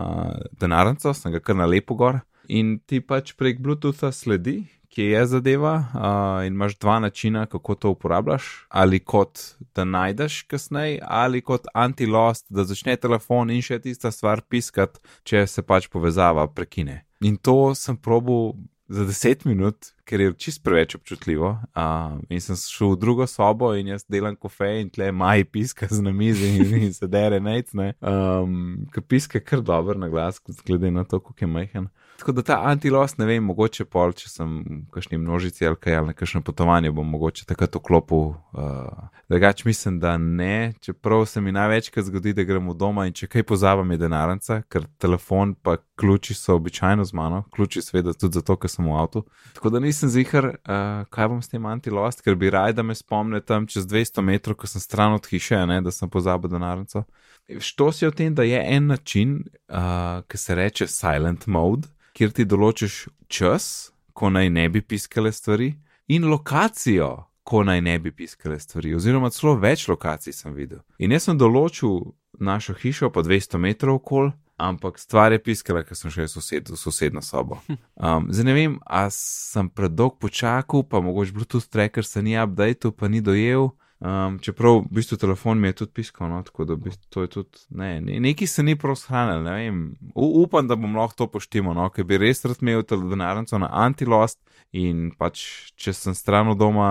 denarnico, sem ga kar na lepo gor. In ti pač prek Bluetootha sledi, kje je zadeva, uh, in imaš dva načina, kako to uporabljaš. Ali kot da najdeš kasneje, ali kot anti-lost, da začne telefon in še tista stvar piskati, če se pač povezava prekine. In to sem probil za 10 minut, ker je čist preveč občutljivo. Uh, in sem šel v drugo sobo in jaz delam kofe in tle maj piska z namizi in, in se dere nec, ne. Um, ker piska kar dober na glas, glede na to, kako je majhen. Tako da ta antilos, ne vem, mogoče pol, če sem v kakšni množici ali kaj ali na kakšno potovanje, bom mogoče takrat vklopil. Uh, Drugač mislim, da ne, čeprav se mi največkrat zgodi, da gremo doma in če kaj pozabam, je denarnica, ker telefon pa ključi so običajno z mano, ključi seveda tudi zato, ker sem v avtu. Tako da nisem zihar, uh, kaj bom s tem antilost, ker bi raj, da me spomne tam čez 200 metrov, ko sem stran od hiše, ne, da sem pozabil denarnico. Što si o tem, da je en način, uh, ki se reče silent mode, kjer ti določiš čas, ko naj ne bi piskale stvari, in lokacijo, ko naj ne bi piskale stvari, oziroma celo več lokacij sem videl. In jaz sem določil našo hišo po 200 metrov okol, ampak stvar je piskala, ker sem šel sosed, v sosedno sobo. Um, zdaj ne vem, a sem predolg počakal, pa mogoče Bluetooth tracker se ni updated, pa ni dojel. Um, čeprav v bistvu telefon mi je tudi piskal, no, tako da v bistvu to je tudi, ne, ne, neki se ni prav shranil, ne vem, U, upam, da bom lahko to poštimo, no, ker bi res rad imel denarnico na antilost in pač, če sem stran od doma,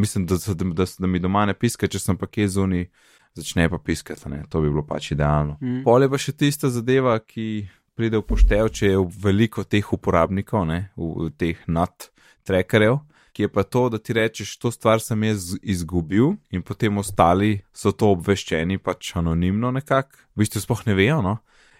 mislim, da, da, da, da mi doma ne piska, če sem pa kje zunaj, začne pa piskati, ne, to bi bilo pač idealno. Mm. Pol je pa še tista zadeva, ki pride v poštev, če je veliko teh uporabnikov, ne, v, v teh nad trackerjev ki je pa to, da ti rečeš, to stvar sem jaz izgubil, in potem ostali so to obveščeni, pač anonimno nekako, v bistvu sploh ne vejo. No?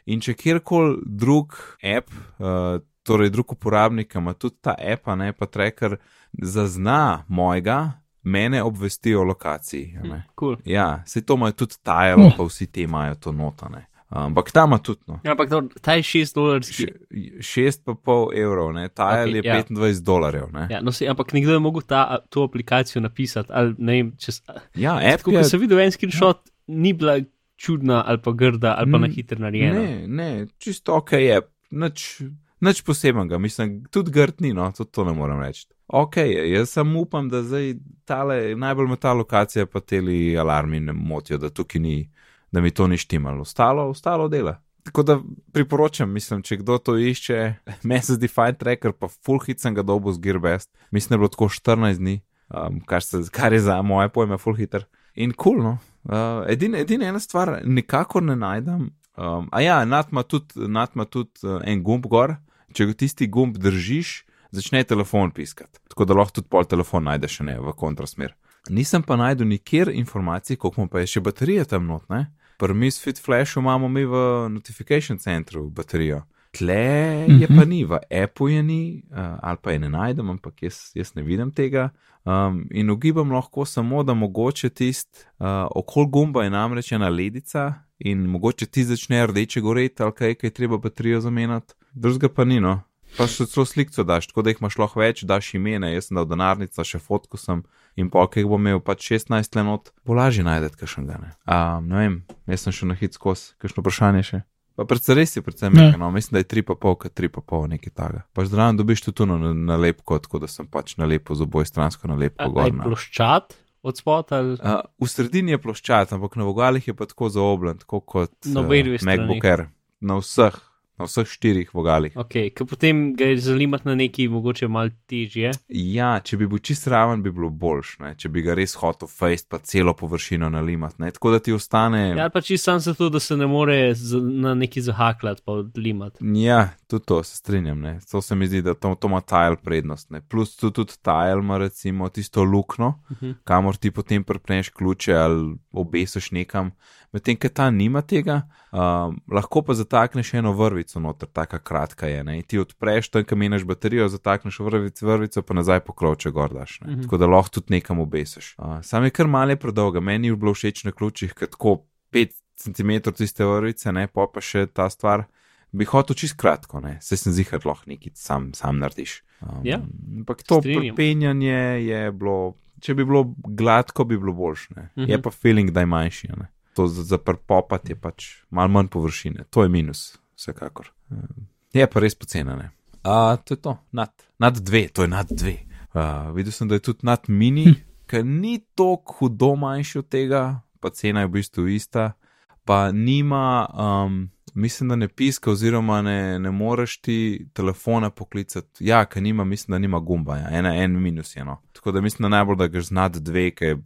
In če kjerkoli drug app, uh, torej drug uporabnik, ima tudi ta app, ne pa tracker, zazna mojega, mene obvesti o lokaciji. ne. Cool. Ja, se to imajo tudi tajalo, pa vsi ti imajo to notane. Ampak tam ima tudi. No. Ja, ampak dobro, ta je 6 dolarski. Še- Šest pa pol evrov, ne, tajal Ok, je ja. 25 dolarjev. Ne. Ja, no, se, ampak nekdo je mogel ta, to aplikacijo napisati. Ali, ne vem, čez, Ja, app tako, je, ko sem videl en screenshot, ja. ni bila čudna ali pa grda ali pa Mm, na hitro narejena. Ne, ne, čisto ok je, nič, nič posebenega, mislim, tudi grd ni, no, tudi to ne morem reči. Ok, jaz samo upam, da zdaj tale, najbolj me ta lokacija pa teli alarmi ne motijo, da ni, da mi to ni štimalo, ostalo, ostalo dela. Tako da priporočam, mislim, če kdo to išče, Message Defined Tracker, pa full hit sem ga dobil z Gearbest, mislim, da je bilo tako 14 dni, um, kar, se, kar je za moje pojme full hitter. In kul, cool, no. Uh, Edina edin ena stvar, nikakor ne najdem. Um, a ja, nad ima tudi, nad ima tudi uh, en gumb gor. Če ga tisti gumb držiš, začne telefon piskati. Tako da lahko tudi pol telefon najdeš, ne v kontrasmer. Nisem pa najdel nikjer informacij, koliko pa je še baterije tam not, ne? Pri Misfit Flashu imamo mi v Notification Centru baterijo. Tle je pa ni, v Apple je ni, uh, ali pa je ne najdem, ampak jaz, jaz ne vidim tega. Um, in ugibam lahko samo, da mogoče tist uh, okol gumba je namreč ena ledica in mogoče ti začne rdeče goreti ali kaj, kaj treba baterijo zamenjati. Drugega pa ni, no. Pa še celo sliko daš, tako da jih imaš lahko več, daš imena, jaz sem dal denarnica, še fotko sem in pa, ki jih bom imel pač 16 let, bo lažje najdete kakšen ga ne. Um, ne vem, jaz sem še na hit skos, kakšno vprašanje še. Pa predvsem res je, predvsem nekaj, no, mislim, da je 3,5, kot 3,5, nekaj taga. Pa zdravo dobiš tudi tu na, na lepko, tako da sem pač na lepo z oboj stransko na lepo gor. Je ploščat od spota? Ali... Uh, v sredini je ploščat, ampak na vogalih je pa tako zaobljen, tako kot Na uh, obe strani. MacBook Air. Na vseh, na vseh štirih vogalih. Ok, ker potem ga je zalimati na neki mogoče mal težje. Ja, če bi bil čist raven, bi bilo boljš, ne? če bi ga res hotel fejst, pa celo površino nalimati. Ne? Tako da ti ostane. Ja, pa čisto sam zato, da se ne more z, na neki zahakljati pa odlimati. Ja, tudi to se strinjam. Ne? To se mi zdi, da to, to ima tile prednost. Ne? Plus tu tudi tile ima recimo tisto lukno, uh Mhm. -huh. kamor ti potem prpneš ključe ali obesiš nekam. Medtem, ker ta nima tega, um, lahko pa zatakneš eno vrvico noter, taka kratka je. Ne? In ti odpreš tam, kam imaš baterijo, zatakneš vrvico, vrvico pa nazaj pokrovče gordaš. Uh Mhm. -huh. Tako da lahko tudi nekam obesiš. Uh, sam je kar malo predolga, meni je bilo všeč na ključih, ker tako 5 cm tiste vrvice, ne pa pa še ta stvar. Bi hotel čist kratko, ne, se sem zihar lahko nekaj sam, sam narediš. Um, Ja, ampak to strinjam. penjanje je bilo, če bi bilo gladko, bi bilo boljše. Mhm. -huh. Je pa feeling, da je manjši. Ne. To za, za prpopati je pač malo manj površine, to je minus, vsekakor. Je pa res pocenjene. A to je to, nad, nad dve, to je nad dve. Uh, videl sem, da je tudi nad mini, hm. ker ni tako hudo manjši od tega, pa cena je v bistvu ista, pa nima, um, mislim, da ne piska, oziroma ne, ne moreš ti telefona poklicati. Ja, ker nima, mislim, da nima gumba, ja. Ena, en minus eno. Tako da mislim, da najbolj, da ga znad dve, ker je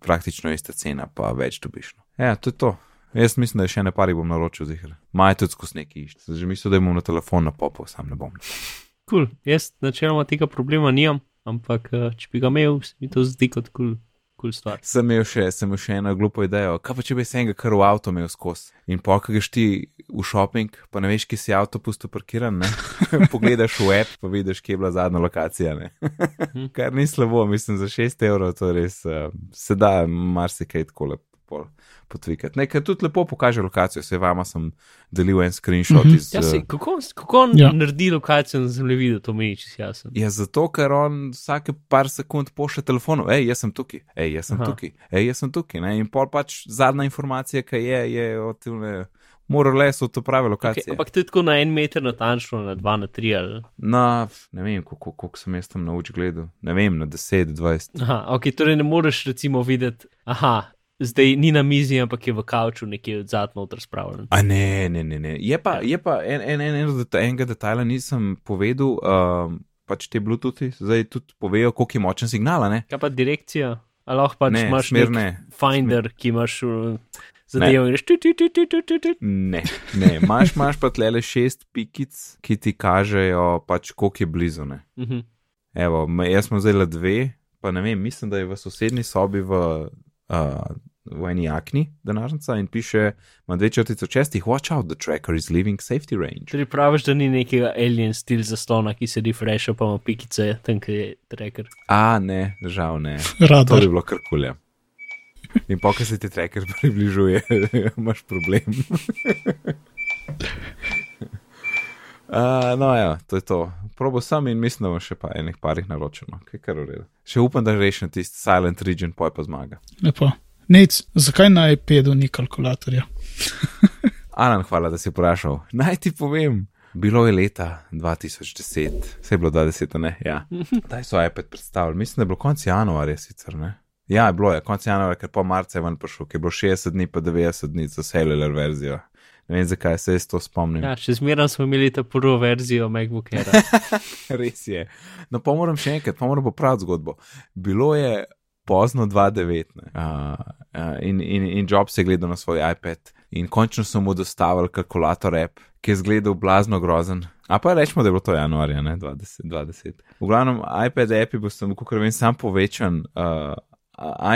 praktično ista cena, pa več dobiš. No. Ja, to je to. Jaz mislim, da še ne pari bom naročil zihar. Maj tudi skozi neki išč. Že mislim, da imam na telefon na popo, sam ne bom. Kul, cool. jaz načeloma tega problema nimam, ampak eh, če bi ga imel, se mi to zdi kot kul. Cool. Cool stvar. Sem imel še, sem imel še eno glupo idejo. Kaj pa če bi se enega kar v avto imel skozi in pa ko greš ti v shopping, pa ne veš, kje si avto pusto parkiran, ne? pogledaš v app, pa vidiš, kje je bila zadnja lokacija. kar ni slabo, mislim, za 6 evrov to res uh, se da marsikaj tako lepo potvikati. Nekaj tudi lepo pokaže lokacijo, se vama sem delil en screenshot mm -hmm. iz. Ja, se, kako, kako on ja. naredi lokacijo na zemljevidu, to meni čisto jasno. Ja, zato, ker on vsake par sekund pošlje telefonu, hej, jaz sem tukaj, hej, jaz sem Aha. tukaj, hej, jaz sem tukaj. Ne? In pol pač zadnja informacija, ki je, je od tega. Morajo le so to prave lokacije. Okay, ampak tako na en meter natančno, na dva, na tri ali. Na, ne vem, koliko, koliko sem jaz tam na uč gledal. Ne vem, na 10, 20. Aha, ok, torej ne moreš recimo videti, aha, zdaj ni na mizi, ampak je v kavču nekje od zadnjo noter spravljen. A ne, ne, ne, ne. Je pa, je pa en, en, en, en, enega detajla nisem povedal, um, pač te Bluetoothi zdaj tudi povejo, koliko je močen signal, ne? Kaj pa direkcija? Ali lahko pač ne, imaš smer, ne. finder, ki imaš uh, zadevo in greš tu, tu, tu, tu, tu, tu, tu. Ne, ne, imaš, imaš pa tle le šest pikic, ki ti kažejo pač, koliko je blizu, ne. Uh -huh. Evo, jaz sem zdaj le dve, pa ne vem, mislim, da je v sosednji sobi v, uh, v eni jakni denarnica in piše, ima dve črtice čestih, watch out, the tracker is leaving safety range. Torej praviš, da ni nekega alien stil zaslona, ki se refresha, pa ima pikice, tam kjer je tracker. A, ne, žal ne. To Radar. bi bilo kar kulje. In pa, ko se ti tracker približuje, imaš problem. Uh, no, ja, to je to. Probo sem in mislim, da bom še pa enih parih naročil, no, kaj kar ureda. Še upam, da rešim tisti silent region, poj pa zmaga. Lepo. Nec, zakaj na iPadu ni kalkulatorja? Alan, hvala, da si vprašal. Naj ti povem. Bilo je leta 2010, vse je bilo 20, ne? Ja. Daj so iPad predstavili, mislim, da je bilo konec januarja sicer, ne? Ja, bilo je konec januarja, ker pa marca je ven prišel, ker je bilo 60 dni, pa 90 dni za cellular verzijo. Ne vem, zakaj se jaz to spomnim. Ja, še zmeraj smo imeli ta prvo verzijo MacBook Air. Res je. No, pa moram še enkrat, pa moram popraviti zgodbo. Bilo je pozno 2009 uh, uh, in, in, in Jobs je gledal na svoj iPad in končno so mu dostavili kalkulator app, ki je zgledal blazno grozen. A pa rečemo, da je bilo to januarja, ne 20. 20. V glavnem, iPad app je bil kako vem, sam povečan. Uh,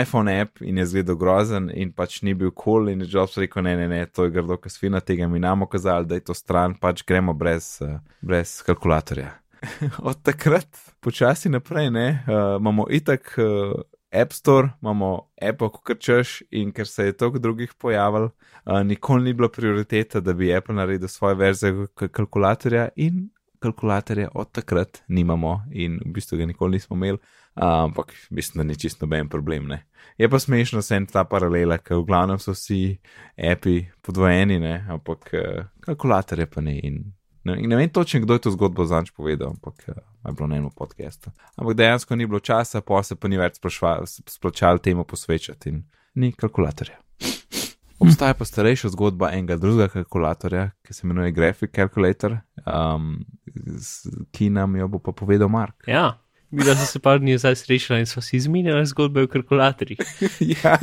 iPhone app in je zgledal grozen, in pač ni bil kul, cool in je Jobs rekel: ne, ne, ne, to je grdo, ker svina tega mi namo kazali, da je to stran, pač gremo brez, uh, brez kalkulatorja. Od takrat, počasi naprej, ne, uh, imamo itak. Uh, App Store, imamo Apple, kot češ, in ker se je toliko drugih pojavil, uh, nikoli ni bila prioriteta, da bi Apple naredil svojo verzijo kalkulatorja, in kalkulatorja od takrat nimamo, in v bistvu ga nikoli nismo imeli, ampak mislim, da ni čisto noben problem. Ne. Je pa smešno se en ta paralela, ker v glavnem so vsi api podvojeni, ne, ampak uh, kalkulatorje pa ne. In Ne, ne vem točno, kdo je to zgodbo zanč povedal, ampak uh, je bilo na enem podkastu. Ampak dejansko ni bilo časa, pa se pa ni več splačal temu posvečati in ni kalkulatorja. Obstaja pa starejša zgodba enega drugega kalkulatorja, ki se imenuje Graphic Calculator, um, ki nam jo bo pa povedal Mark. Ja. Mi smo se pa dni zdaj srečali in smo si izmenjali zgodbe o kalkulatorjih. ja.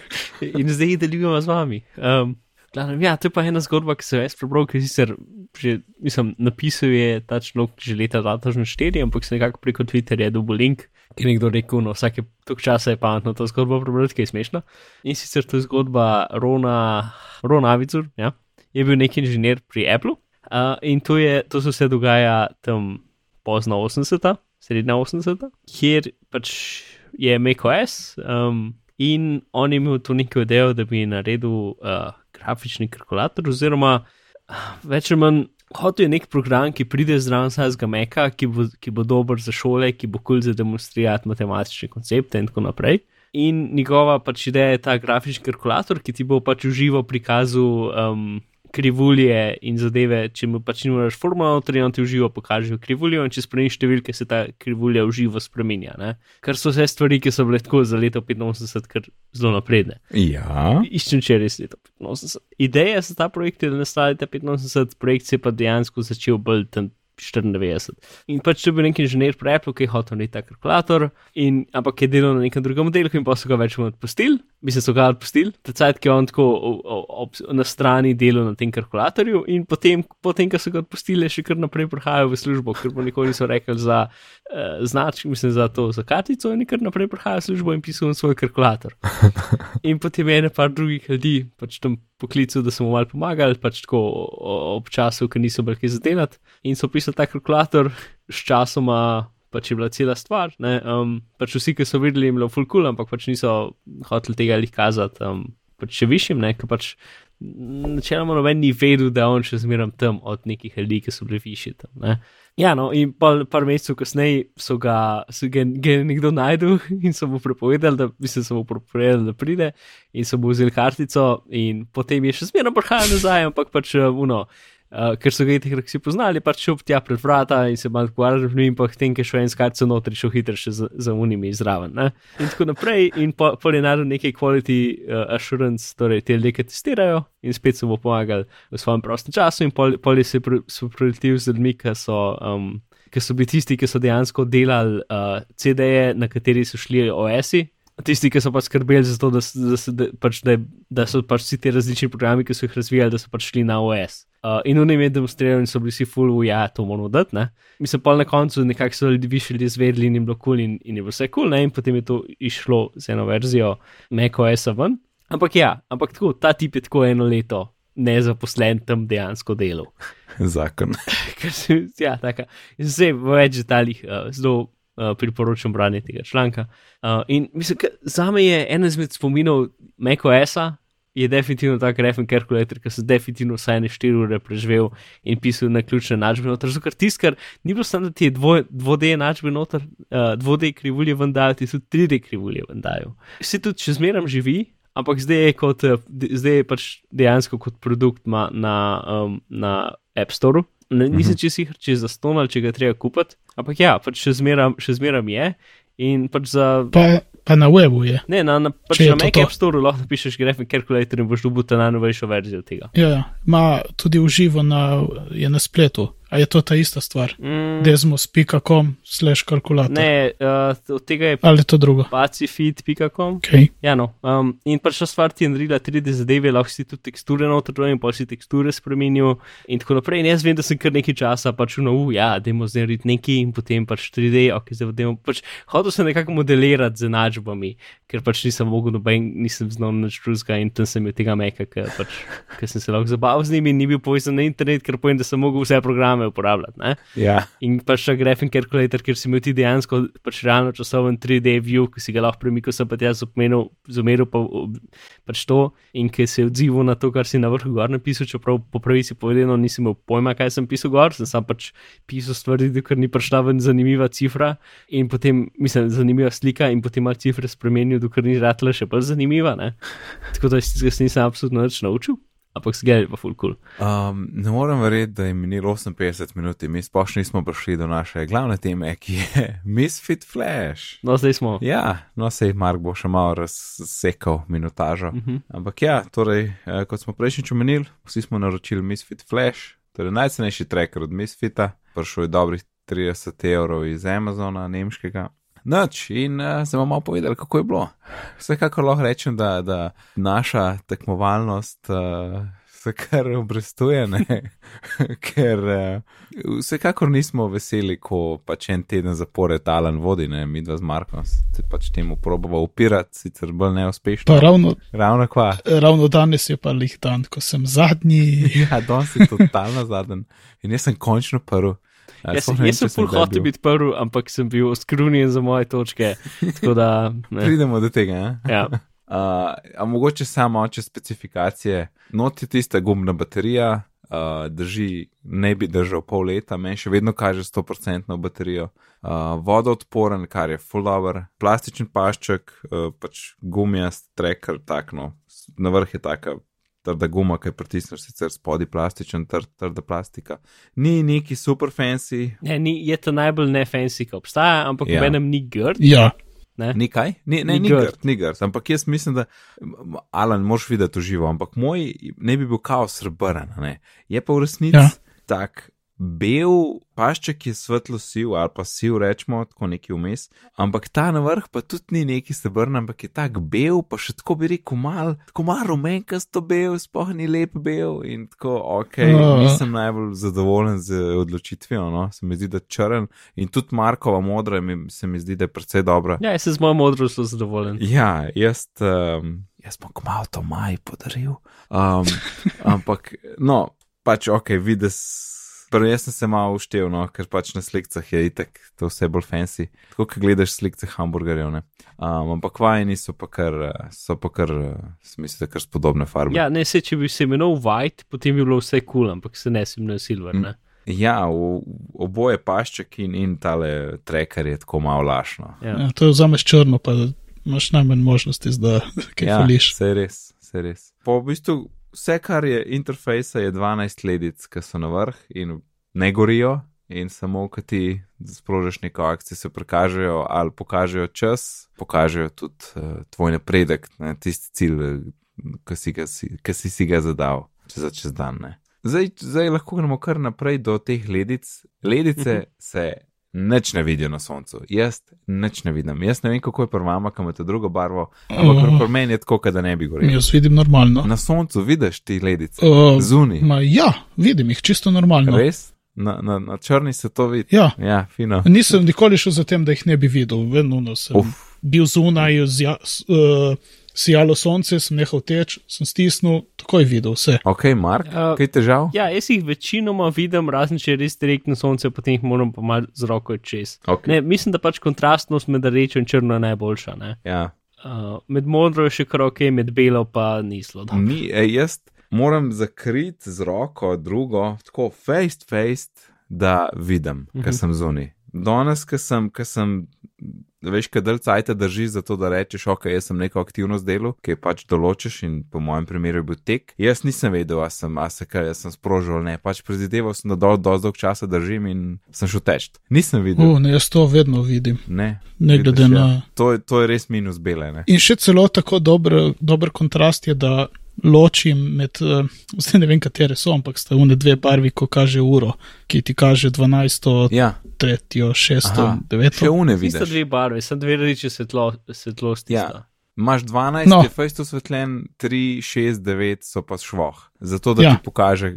in zdaj delujemo z vami. Um, Glavno, ja, to je pa ena zgodba, ki se je jaz prebral, ki sicer že, mislim, napisal je ta človek že leta 2004, ampak se nekako preko Twitterja dobil link, ki je nekdo rekel, no vsake tok časa je pametno to zgodbo prebrati, ki je smešna. In sicer to je zgodba Rona, Rona Avicur, ja, je bil neki inženir pri Apple uh, in to, je, to se vse dogaja tam pozno 80-ta, srednja 80-ta, kjer pač je macOS um, in on je imel to neko idejo, da bi naredil. Uh, grafični kalkulator, oziroma več ali manj hotel je nek program, ki pride zraven svojega meka, ki ki bo dober za šole, ki bo kul cool za demonstrirati matematične koncepte in tako naprej. In njegova pač ideja je ta grafični kalkulator, ki ti bo pač uživo prikazal um, krivulje in zadeve, če mu pač ne moreš formulo, torej on ti uživo pokaže krivuljo in če spremeniš številke, se ta krivulja uživo spremenja. Ne? Kar so vse stvari, ki so bile tako za leto 85, kar zelo napredne. Ja. Iščem če res leto 85. Ideja za ta projekt je, da nastali ta 85, projekt se je pa dejansko začel bolj tam 94. In pač če bi nek inženir pri Apple, ki je hotel neki ta kalkulator, in, ampak je delal na nekem drugem modelu, in pa so ga več odpustili, bi se so ga odpustili, tecajt, ki je on tako na strani delal na tem kalkulatorju, in potem, potem ko so ga odpustili, še kar naprej prihajajo v službo, ker bo nikoli niso rekli za uh, značk, mislim za to, za kartico, in kar naprej prihajajo v službo in pisajo svoj kalkulator. in potem je ene par drugih ljudi, pač tam poklical, da so mu mal pomagali, pač tako ob času, ker niso bili kaj zadelati. In so pisali ta kalkulator, s časoma pač je bila cela stvar. Um, pač vsi, ki so videli, jim je bilo full cool, ampak pač niso hoteli tega lih kazati. Um, pač še višjim, ne, ker pač načeloma noben ni vedel, da on še zmeram tam od nekih ljudi, ki so bili višji tam. Ne. Ja, no, in pa par mesecev kasneje so ga, so ga, ga nekdo najdel in so mu prepovedali, da bi se mu prepovedali, da pride in so mu vzeli kartico in potem je še zmerno prihajal nazaj, ampak pač, uno, uh, ker so ga teh reksi poznali, pač šel tja pred vrata in se malo pogovarjal z njim, pa tem, ker še en skarce notri, šel hitro še za, za unimi zraven. Ne? In tako naprej, in po, po je naredil nekaj quality uh, assurance, torej te ljudje testirajo in spet so mu pomagali v svojem prostem času, in pol, pol je se pripričal z ljudmi, ki so. Um, Ker so bili tisti, ki so dejansko delali uh, CD-je, na kateri so šli OS-i, tisti, ki so pač skrbeli za to, da, da, da, pač, da, da so pač vsi ti različni programi, ki so jih razvijali, da so pač šli na OS. Uh, in oni med demonstrirali in so bili vsi full, ja, to moramo dati. Mislim, pa na koncu nekako so ljudi više ljudi zvedeli in jim bilo kul cool in, in je bilo vse kul, cool, in potem je to išlo z eno verzijo MacOS-a ven. Ampak ja, ampak tako, ta tip je tako eno leto nezaposlen tam dejansko delal. Zakon. ja, tako. Zdaj v več detaljih uh, zelo uh, priporočam branje tega članka. Uh, in mislim, za me je ena izmed spominov MacOS-a, je definitivno ta grafen kalkulator, ki sem definitivno vsaj ne 4 ure preživel in pisal na ključne načbe noter. Zato, ker tiskar ni bilo samo, da ti je 2D načbe noter, 2D uh, krivulje vendajo, ti so 3D krivulje vendajo. Vsi tudi še zmeram živi. Ampak zdaj je, kot, zdaj je pač dejansko kot produkt na, um, na App Store. Ne, nisem čisto sicer, če je za ston ali če ga treba kupiti. Ampak ja, pač še zmeram je. In pač za. Pa, pa na webu je. Ne, na, na, pač na Mac App Store lahko napišeš Graphic Calculator in boš dobil ta najnovejšo verzijo tega. Ja, ima tudi uživo na, na spletu. A je to ta ista stvar? Mm, Desmos.com slash kalkulator. ne, uh, od tega je Ali je to drugo? pacifit.com. Okay. Ja, no. Um, in pač ta stvar ti je naredila 3D zadeve, lahko si tudi teksture noter in pa si teksture spremenil in tako naprej. In jaz vem, da sem kar nekaj časa pač no, uh, ja, dajmo zdaj narediti nekaj in potem pač 3D, ok, zdaj dajmo pač. Hotel sem nekako modelirati z enačbami, ker pač nisem mogel noben, nisem znal nič drugega in tam sem imel tega meka, ker pač, ker sem se lahko zabaval z njimi in ni bil povezan na internet, ker povem, da sem mogel vse programe uporabljati. Ne? Ja, In pač ta graphing calculator, ker si imel ti dejansko pač realno časoven 3D view, ki si ga lahko premikal, sem pa ti jaz umenil, zumeril pa pač to in ki se je odzival na to, kar si na vrhu gor napisal, čeprav po pravici povedano nisem imel pojma, kaj sem pisal gor, sem sam pač pisal stvari, ker ni prišla ven zanimiva cifra in potem, mislim, zanimiva slika in potem malo cifre spremenil, dokler ni ratla še bolj zanimiva, ne. Tako da se nisem absolutno nič naučil, ampak se je pa full cool. um, ne morem verjeti, da je minilo 58 minut in mi sploh nismo prišli do naše glavne teme, ki je Misfit Flash. No, zdaj smo. Ja, no sej Mark bo še malo razsekal minutažo. Uh -huh. Ampak ja, torej, eh, kot smo prejšnjič omenili, vsi smo naročili Misfit Flash, torej najcenejši tracker od Misfita, prišel je dobrih 30 evrov iz Amazona, nemškega. Noč in uh, sem vam malo povedal, kako je bilo. Vsekakor lahko rečem, da, da naša tekmovalnost uh, se kar obrestuje, ker uh, vsekakor nismo veseli, ko pač en teden zapored Alan vodi, ne, mi dva z Markom, se pač temu probava upirati, sicer bolj neuspešno. Pa ravno, Ravno kva. ravno danes je pa lih dan, ko sem zadnji. Ja, danes je totalno zadnji. In jaz sem končno prvi. Ja, Jaz, ne jaz sem če full hotel biti prvi, ampak sem bil oskrunjen za moje točke. Da, ne. Pridemo do tega. Eh? Ja. Uh, a mogoče samo oče specifikacije. Noti tista gumna baterija, uh, drži, ne bi držal pol leta, meni še vedno kaže 100% baterijo. Uh, vodoodporen, kar je full over, plastičen pašček, uh, pač gumijast tracker, takno, na vrh je taka. Trda guma, ki je pritisneš, sicer spodaj plastičen, trd, trda plastika. Ni neki super fancy, Ne, ni, je to najbolj ne fancy, ki obstaja, ampak Ja. ja. menem ni grd. Ja, Ne? Ni kaj? Ni, ne, Ni ni grd. grd, ni grd. Ampak jaz mislim, da, Alan, moš videti uživo, ampak moj ne bi bil kaos srebrn, a ne. Je pa v resnici ja. tak bel pašček je svetlo siv ali pa siv, rečemo, tako neki vmes, ampak ta na vrh pa tudi ni neki srebrn, ampak je tak bel, pa še tako bi rekel mal, tako mal rumenkasto bel, spoh ni lep bel in tako, ok, Ja. nisem najbolj zadovoljen z odločitvijo, no, se mi zdi, da črn in tudi Markova modra mi, se mi zdi, da je precej dobra. Ja, jaz sem z mojo modrostjo zadovoljen. Ja, jaz, um, jaz bom kmalo to maj podaril. Um, ampak, no, pač ok, vidiš. Prvo, jaz sem se malo uštev, no, ker pač na slikah je itek to vse bolj fancy. Tako, kot gledaš slike hamburgerjev, ne. Um, ampak vajeni so pa kar, eh, so pa kar, smisel, kar spodobne farbe. Ja, ne se, če bi se imenoval White, potem bi bilo vse kul, cool, ampak se ne sem na Silver. Ne? ja v, oboje pašček in, in tale tracker je tako malo lašno. Ja. ja, to vzameš črno, pa imaš najmanj možnosti, da kaj Ja, fališ. je res, je res. Po v bistvu vse, kar je interfejsa, je 12 ledic, ki so na vrh in ne gorijo, in samo, ko ti sprožiš neko akcijo, se prikažejo ali pokažejo čas, pokažejo tudi uh, tvoj napredek na tisti cilj, ki si, ga si, si si ga zadal čez, čez dan. Ne. Zdaj, zdaj lahko gremo kar naprej do teh ledic. Ledice se nič ne vidijo na soncu, jaz nič ne vidim. Jaz ne vem, kako je pri vama, kam imate drugo barvo, ampak pri- pri meni je tako, da ne bi goreli. Jaz vidim normalno. Na soncu vidiš ti ledice, Uh, zunaj. ma, ja, vidim jih čisto normalno. Res? Na, na, na črni se to vidi. Ja. ja fino. Nisem nikoli šel za tem, da jih ne bi videl. Vedno sem Uf. Bil zunaj, s- uh, sijalo sonce, sem nehal teč, sem stisnil, takoj videl vse. Ok, Mark, Ja. kaj težav? ja, jaz jih večinoma vidim, razen če res direktno sonce, potem jih moram pa malo z roko čez. Okay. Ne, mislim, da pač kontrastnost med rdečo in črno je najboljša. Ne? Ja. Uh, med modro je še kar ok, med belo pa ni zelo dobro. Ni, ej, jaz moram zakriti z roko drugo, tako face to face, da vidim, ker Mhm. sem zunaj. Danes, ker sem, ker sem, veš, kaj del cajta drži za to, da rečeš, ok, jaz sem neko aktivnost delal, ki pač določiš in po mojem primeru je bil tek. Jaz nisem vedel, a sem, a se kaj, jaz sem sprožil ali ne, pač predvideval sem, da do, do dolg časa držim in sem šel teč. Nisem videl. Uh, ne, jaz to vedno vidim, Ne, ne glede ja. na. To, je- to je res minus bele. Ne? In še celo tako dober, dober kontrast je, da ločim med, zdaj ne vem, katere so, ampak sta une dve barvi, ko kaže uro, ki ti kaže 12, Ja, 3, 6, aha, 9. še une vidiš. dve barve, sem dve reči svetlo, svetlosti. Ja. sta. Imaš 12, No. je fejst osvetljen, 3, 6, 9 so pa švoh, zato da Ja. ti pokaže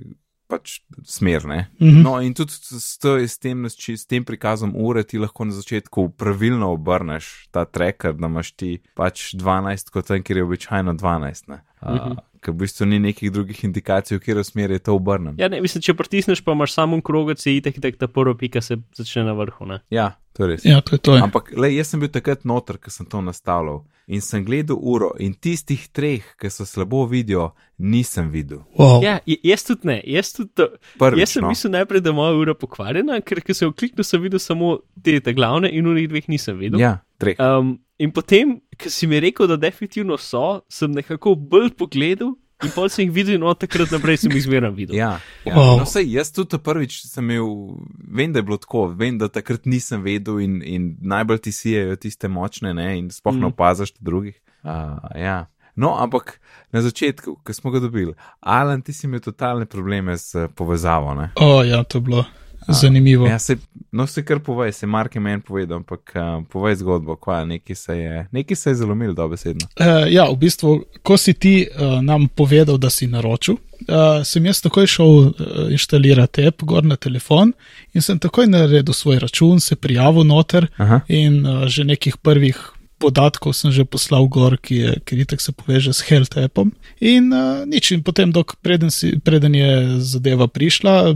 pač smer. Ne? Mhm. No, in tudi s, to, s, tem, s tem prikazom ure ti lahko na začetku pravilno obrneš ta tracker, da imaš ti pač 12, kot tam, kjer je običajno 12. Ne? Uh, Mhm. Ker v bistvu ni nekih drugih indikacij, v katero smer je to obrnjeno. Ja, ne, mislim, če pritisneš, pa imaš samo krogec, je itek, itek ta prva pika se začne na vrhu. Ne? Ja, to je res. Ja, to je to. Ja. Ampak le, jaz sem bil takrat noter, ko sem to nastavljal in sem gledal uro in tistih treh, ki so slabo vidijo, nisem videl. Wow. Ja, jaz tudi ne, jaz tudi. To, Prvič, jaz sem no. mislil najprej, da je moja ura pokvarjena, ker ko sem kliknil, sem videl samo te, te glavne in unih dveh nisem videl. Ja, treh. Um, in potem, ko si mi rekel, da definitivno so, sem nekako bolj pogledal in pol sem jih videl, in od takrat naprej sem jih zmeraj videl. Ja, ja. Wow. No, sej, jaz tudi prvič sem imel, vem, da je bilo tako, vem, da takrat nisem vedel in, in najbolj ti sijejo tiste močne, ne, in sploh ne Mm. opazaš drugih. Uh, ja. No, ampak na začetku, ko smo ga dobili, Alan, ti si imel totalne probleme s povezavo. Ne? O, ja, to je bilo zanimivo. Ja, se, no, se kar povej, se Mark je meni povedal, ampak uh, povej zgodbo, kva, nekaj se je, nekaj se je zalomil, dobesedno. Uh, ja, v bistvu, ko si ti uh, nam povedal, da si naročil, uh, sem jaz takoj šel uh, inštalirati app gor na telefon in sem takoj naredil svoj račun, se prijavil noter Aha. in uh, že nekih prvih podatkov sem že poslal gor, ki je, ker itak se poveže s Health appom. In uh, nič, in potem, dok, preden, si, preden je zadeva prišla,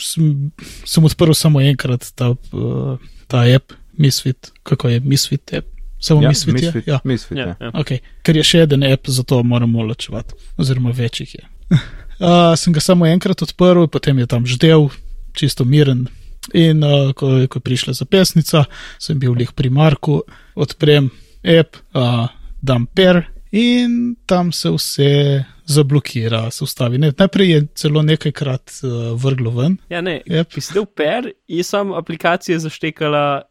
sem, sem odprl samo enkrat ta, uh, ta app, Misfit, kako je Misfit app. Samo Ja, Misfit, Misfit, je. Ja. Misfit, Ja, ja. ja. Okay. Ker je še en app, zato moramo ločevati, oziroma večjih je. uh, sem ga samo enkrat odprl, potem je tam ždel, čisto miren. In uh, ko, ko je prišla zapesnica, sem bil lih pri Marku, odprem app, uh, dam per in tam se vse zablokira, se ustavi. Ne, najprej je celo nekajkrat uh, vrglo ven. Ja, ne, Yep. del per, je sam aplikacija zaštekala.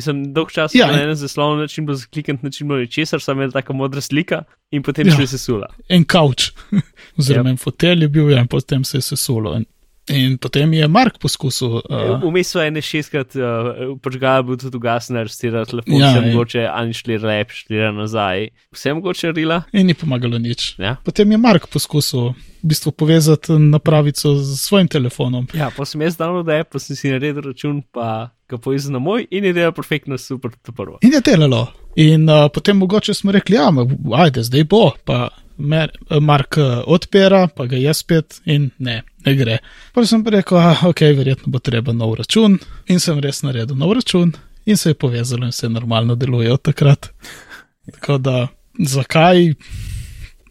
Sem dolg čas Ja, ja, na in- enem zaslovu, način bilo zaklikati, način bilo česar, sem imel tako modra slika in potem Ja. ja. še sesula. En kavč, oziroma Yep. en fotelj je bil, ja, in potem se je sesulo. In, in potem je Mark poskusil. Uh, Vmes so ene šestkrat, uh, počgal bil tudi ugasner, stira telefon, Ja, se in- mogoče ani šli lep, šli nazaj. Vse mogoče rila. In ni pomagalo nič. Ja. Potem je Mark poskusil v bistvu povezati napravico z svojim telefonom. Ja, pa sem jaz dal da app, pa sem si naredil račun, pa ga povezal na moj in je delal perfektno, super, to prvo. In je delalo. In uh, potem mogoče smo rekli, ja, ma, ajde, zdaj bo. Pa Mer, Mark odpira, pa ga jaz spet in ne, ne gre. Pa sem rekel, ah, ok, verjetno bo treba nov račun. In sem res naredil nov račun in se je povezalo in vse normalno deluje od takrat. Tako da, zakaj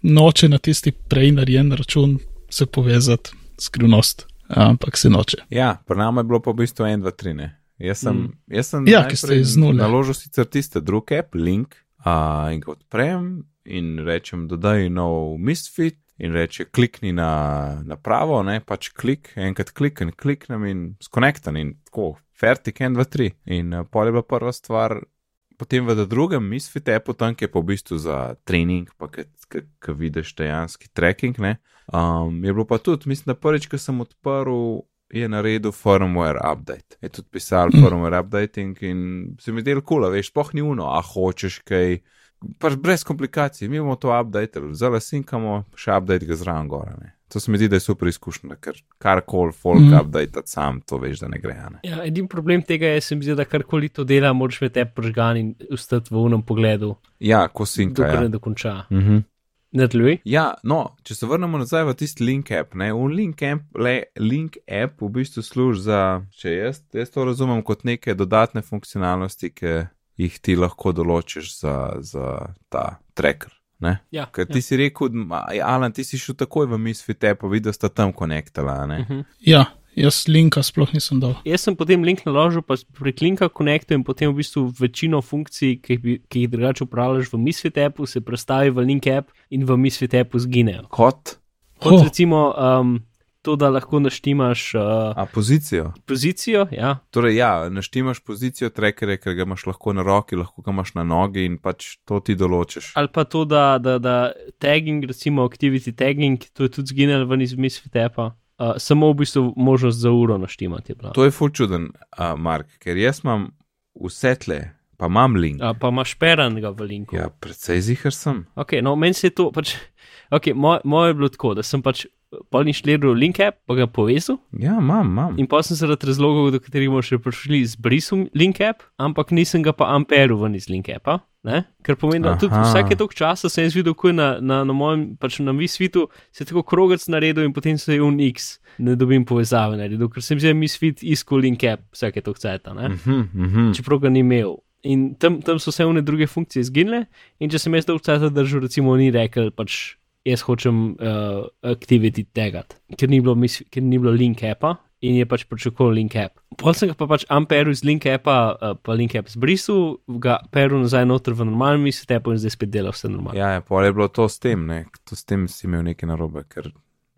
noče na tisti prej narejen račun se povezati skrivnost, ampak se noče. Ja, pri nama je bilo pa v bistvu 1, 2, 3. Ne. Jaz sem, Mm. jaz sem Ja, naložil sicer tiste drug app, link, uh, in ga odprem in rečem, dodaj nov misfit. In reče, klikni na, na pravo, ne pač klik, enkrat kliknem, kliknem in skonektan in tako, fertik, en, dva, tri. In uh, pol je bila prva stvar, potem v drugem misfit appu, tam je pa v bistvu za trening, pa ki vidiš dejanski tracking, ne. Um, je bilo pa tudi, mislim, da prvič, ko sem odprl, je naredil firmware update. Je tudi pisal Mm. firmware updating in se mi del kula, veš, spoh ni uno, a hočeš kaj. Pač brez komplikacij, mi bomo to update, zelo sinkamo, še update ga zraven gore. Ne. To se mi zdi, da je super izkušnja, ker karkoli folk Mm. mm. update sam, to veš, da ne gre. Ne. Ja, edin problem tega je, se mi zdi, da karkoli to dela, moraš imeti pržgan in ustati v unem pogledu, Ja, ko sinka. dokler Ja. ne dokonča. Mhm. Nadaljuj. Ja, no, če se vrnemo nazaj v tisti link app, ne, v link app, le, link app v bistvu služi za, če jaz, jaz to razumem kot neke dodatne funkcionalnosti, ki jih ti lahko določiš za, za ta tracker. Ne? Ja, Ker ti si rekel, ja, Alan, ti si šel takoj v Misfit app, videl sta tam konektala, ne. Mhm. Ja, jaz linka sploh nisem dal. Jaz sem potem link naložil, pa prek linka konektu in potem v bistvu večino funkcij, ki bi- ki jih drugače upravljaš v Misfit appu, se prestavi v link app in v Misfit appu zginejo. Kot? Kot oh. recimo, um, to, da lahko naštimaš uh, A pozicijo. pozicijo. Ja. Torej, ja, naštimaš pozicijo trackerja, ker ga imaš lahko na roki, lahko ga imaš na nogi in pač to ti določiš. Ali pa to, da, da, da tagging, recimo activity tagging, to je tudi zginilo ven iz Misfit appa. Uh, samo v bistvu možnost za uro naštimati je bila. To je ful čuden, uh, Mark, ker jaz imam vse tle, pa imam link. Uh, pa imaš peranega v linku. Ja, predvsej zihar sem. Ok, no, meni se je to pač. Ok, moje moj je bilo tako, da sem pač polnišljiv link app, pa ga povezal. Ja, imam, imam. In pa sem zaradi razlogov, do katerih bomo še prišli, zbrisal link app, ampak nisem ga pa amperu ven iz link appa. Ne? Ker pomeni, da tudi Aha. vsake toliko časa sem jaz videl, ko je na, na, na mojem, pač na misvitu, se je tako krogec naredil in potem se je un X, ne dobim povezave naredil, ker sem zdaj misvit iskal link app vsake toliko cajta, ne? Mhm, mhm. čeprav ga ni imel. In tam, tam so vse one druge funkcije izginile, in če sem jaz dolgo časa držal, recimo, ni rekel, pač jaz hočem uh, activity tagati, ker ni bilo, ker ni bilo link appa in je pač pričakoval link app. Pol sem ga pa pač amperu iz link appa, uh, pa link app zbrisal, ga peru nazaj noter v normalni appu in zdaj spet dela vse normalno. Ja, ja, pa je bilo to s tem, ne? to s tem si imel nekaj narobe, ker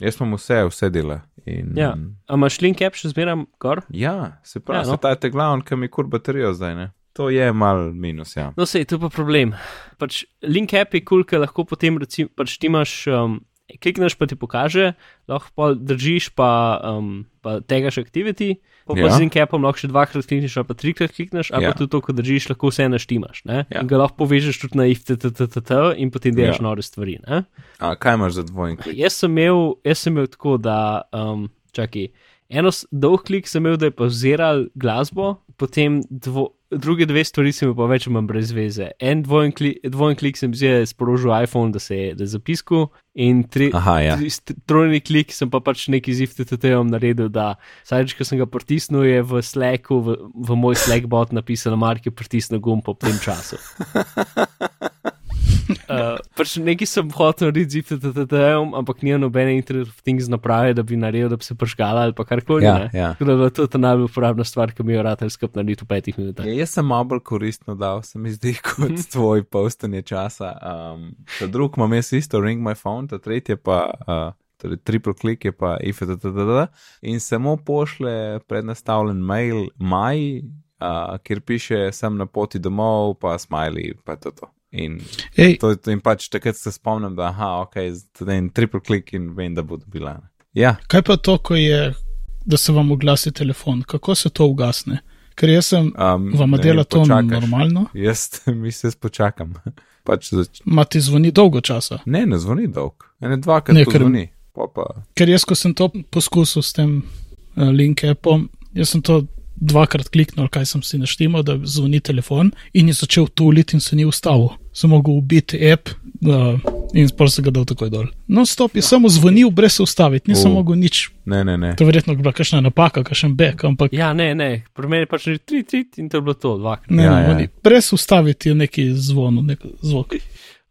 jaz imam vse, vse dela. In, Ja. A imaš link app še zmeram gor? ja se pravi, Ja, no. ta je te glavni, ki mi kur baterijo zdaj, ne? To je mal minus, ja. No, sej, to je pa problem. Pač link app je kul, cool, ker lahko potem, recimo, pač ti imaš, um, klikneš pa ti pokaže, lahko pa držiš pa, um, pa tegaš activity, pa, pa Ja. z link appom lahko še dvakrat klikneš, pa trikrat klikneš, ali Ja. pa tudi to, ko držiš, lahko vse naštimaš. Ne? Ja. In ga lahko povežeš tudi na ifttt in potem delaš Ja. nore stvari. Ne? A kaj imaš za dvojni klik? Jaz sem imel, jaz sem imel tako, da, um, čakaj, eno dolg klik sem imel, da je pauziral glasbo, potem dvo, druge dve stvari sem pa več manj brez veze. En dvojen klik, dvojen klik sem zdaj sporožil iPhone, da se je, da zapiskal, in tri, Aha, ja. tri- trojni klik sem pa pač neki z IFTT-om naredil, da vsakeč, ko sem ga pritisnil, je v Slacku, v, v moj Slack bot napisal, Mark je pritisnil gumb po tem času. Uh, pač nekaj sem hotel narediti z IFTT-om, ampak ni nobene Internet of Things naprave, da bi naredil, da bi se pržgala ali pa karkoli. Ja, ne. ja. Tako da je to ta najbolj uporabna stvar, ki mi jo ratelj skup narediti v petih minutah. Ja, jaz sem malo bolj koristno dal, se mi zdi, kot tvoj postanje časa. Um, ta drug imam jaz isto, ring my phone, ta tretji pa, uh, torej triple click je pa ifttd in samo pošle prednastavljen mail maj, uh, kjer piše sem na poti domov, pa smiley, pa to. to. In, Ej, to, in pač takrat se spomnim, da aha, ok, zdaj en triple click in vem, da bo dobila. Ja, kaj pa to, ko je, da se vam oglasi telefon, kako se to ugasne? Ker jaz sem, um, vam dela to normalno, Jaz mi se spočakam. pač zač- ma ti zvoni dolgo časa. Ne, ne zvoni dolg. Ne, dvakrat ne, ker- zvoni. Pa pa. Ker jaz, ko sem to poskusil s tem uh, link appom, jaz sem to dvakrat kliknil, kaj sem si naštimal, da zvoni telefon in je začel tuliti in se ni ustavil. Sem mogel ubiti app uh, in sploh se ga dal takoj dol. No, stop je samo zvonil, brez se ustaviti, nisem O. mogel nič. Ne, ne, ne. To je verjetno bila kakšna napaka, kakšen back, ampak Ja, ne, ne, pri meni je pač že tri, tri in to je bilo to, dvakrat. ne, Ja, ja, ja. ja. brez ustaviti je neki zvon, nek zvok.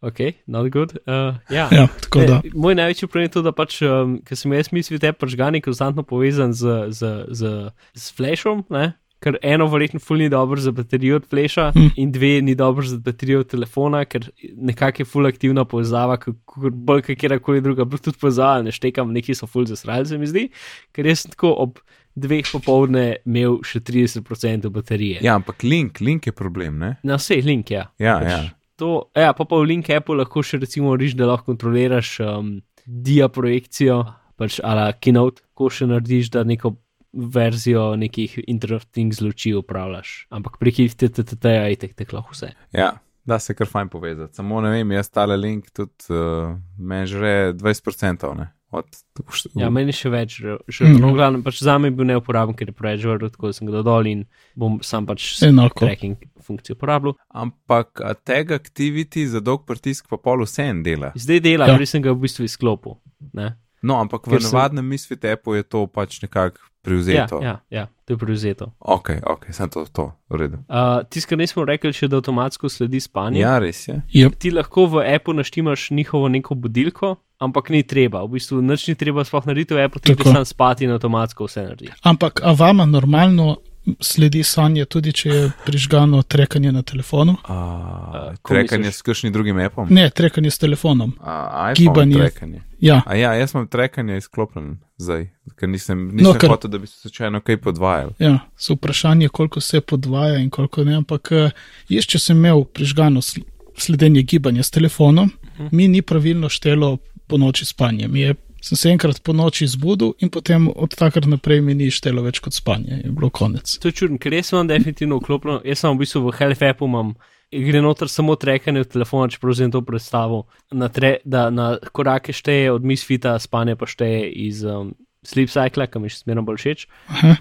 Ok, not good. Uh, ja. Ja, tako da. Ne, moj največji problem je to, da pač, um, ker sem jaz mislil, da je pač Gani konstantno povezan z, z, z, z flashom, ne? ker eno verjetno ful ni dobro za baterijo od flasha Hm. in dve ni dobro za baterijo od telefona, ker nekako je ful aktivna povezava, kot bolj kot kjerkoli druga, Bluetooth povezava, ne štekam, neki so ful zasrali, se mi zdi, ker jaz sem tako ob dveh popovdne imel še 30% baterije. Ja, ampak link, link je problem, ne? Na vseh link, ja. Ja, Pač ja. To, ja, pa pa v link appu lahko še recimo riš, da lahko kontroliraš um, dia projekcijo, pač ala keynote, ko še narediš, da neko verzijo nekih interrupting zloči upravljaš. Ampak prek TTT-ja je tek tek lahko vse. Ja, da se kar fajn povezati. Samo ne vem, jaz tale link tudi uh, meni žre 20%, ne? Od, Ja, meni še več, še Mhm. mm. no, glavno, pač za me je bil neuporaben, ker je preveč vrl, tako sem ga dodal in bom sam pač s Enako. tracking funkcijo uporabljal. Ampak a tag activity za dolg pritisk pa pol vse en dela. Zdaj dela, Ja. ja. prej sem ga v bistvu izklopil. Ne? No, ampak v Ker sem- navadnem misfit appu je to pač nekako Ja, prevzeto. ja, ja, to je prevzeto. Ok, ok, sem to, to, v redu. Uh, Tisto, kar nismo rekli, še da avtomatsko sledi spanje. Ja, res je. Yep. Ti lahko v appu naštimaš njihovo neko budilko, ampak ni treba. V bistvu nič ni treba sploh narediti v appu, ti greš sam spati in avtomatsko vse naredi. Ampak a vama normalno sledi sanje, tudi če je prižgano trekanje na telefonu? Uh, ko trekanje misliš? s kakšnim drugim appom? Ne, trekanje s telefonom. Uh, Gibanje. Trekanje. Ja, A ja, jaz imam trekanje izklopljen zdaj, ker nisem, nisem No, no, ker- hotel, da bi se slučajno kaj podvajal. Ja, so vprašanje, koliko se podvaja in koliko ne. Ampak eh, jaz, če sem imel prižgano sl- sledenje gibanja s telefonom, mi ni pravilno štelo po noči spanje. Mi je, sem se enkrat po noči zbudil in potem od takrat naprej mi ni štelo več kot spanje. Je bilo konec. To je čudno, ker jaz imam definitivno vklopljeno, jaz sem v bistvu v Halifaxu imam. Gre noter samo trekanje v telefonu, če pravzaprav to predstavo, na tre, da na korake šteje od misfita, spanje pa šteje iz um, sleep cycla, ki mi še smerno bolj všeč. Aha,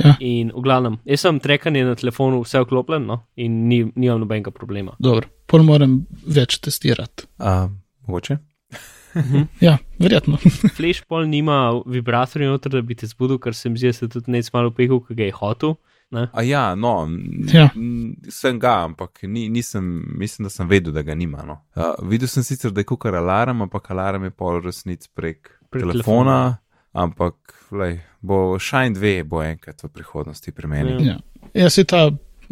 ja, In v glavnem, jaz sem trekanje na telefonu vse vklopljen no? in ni, nimam nobenega problema. dobro. Pol moram več testirati. Uh, mogoče? Ja, verjetno. Flash pol nima vibratorja noter, da bi te zbudil, ker se zdi, da se tudi nec malo pehal, ki ga je hotel. Ne? A ja, no, Ja. sem ga, ampak ni, nisem, mislim, da sem vedel, da ga nima. No. Uh, videl sem sicer, da je kukar alarm, ampak alarm je pol resnic prek, Prek prek telefona, ampak lej, bo Shine 2 bo enkrat v prihodnosti pri meni. Ja. Ja, ja si ta,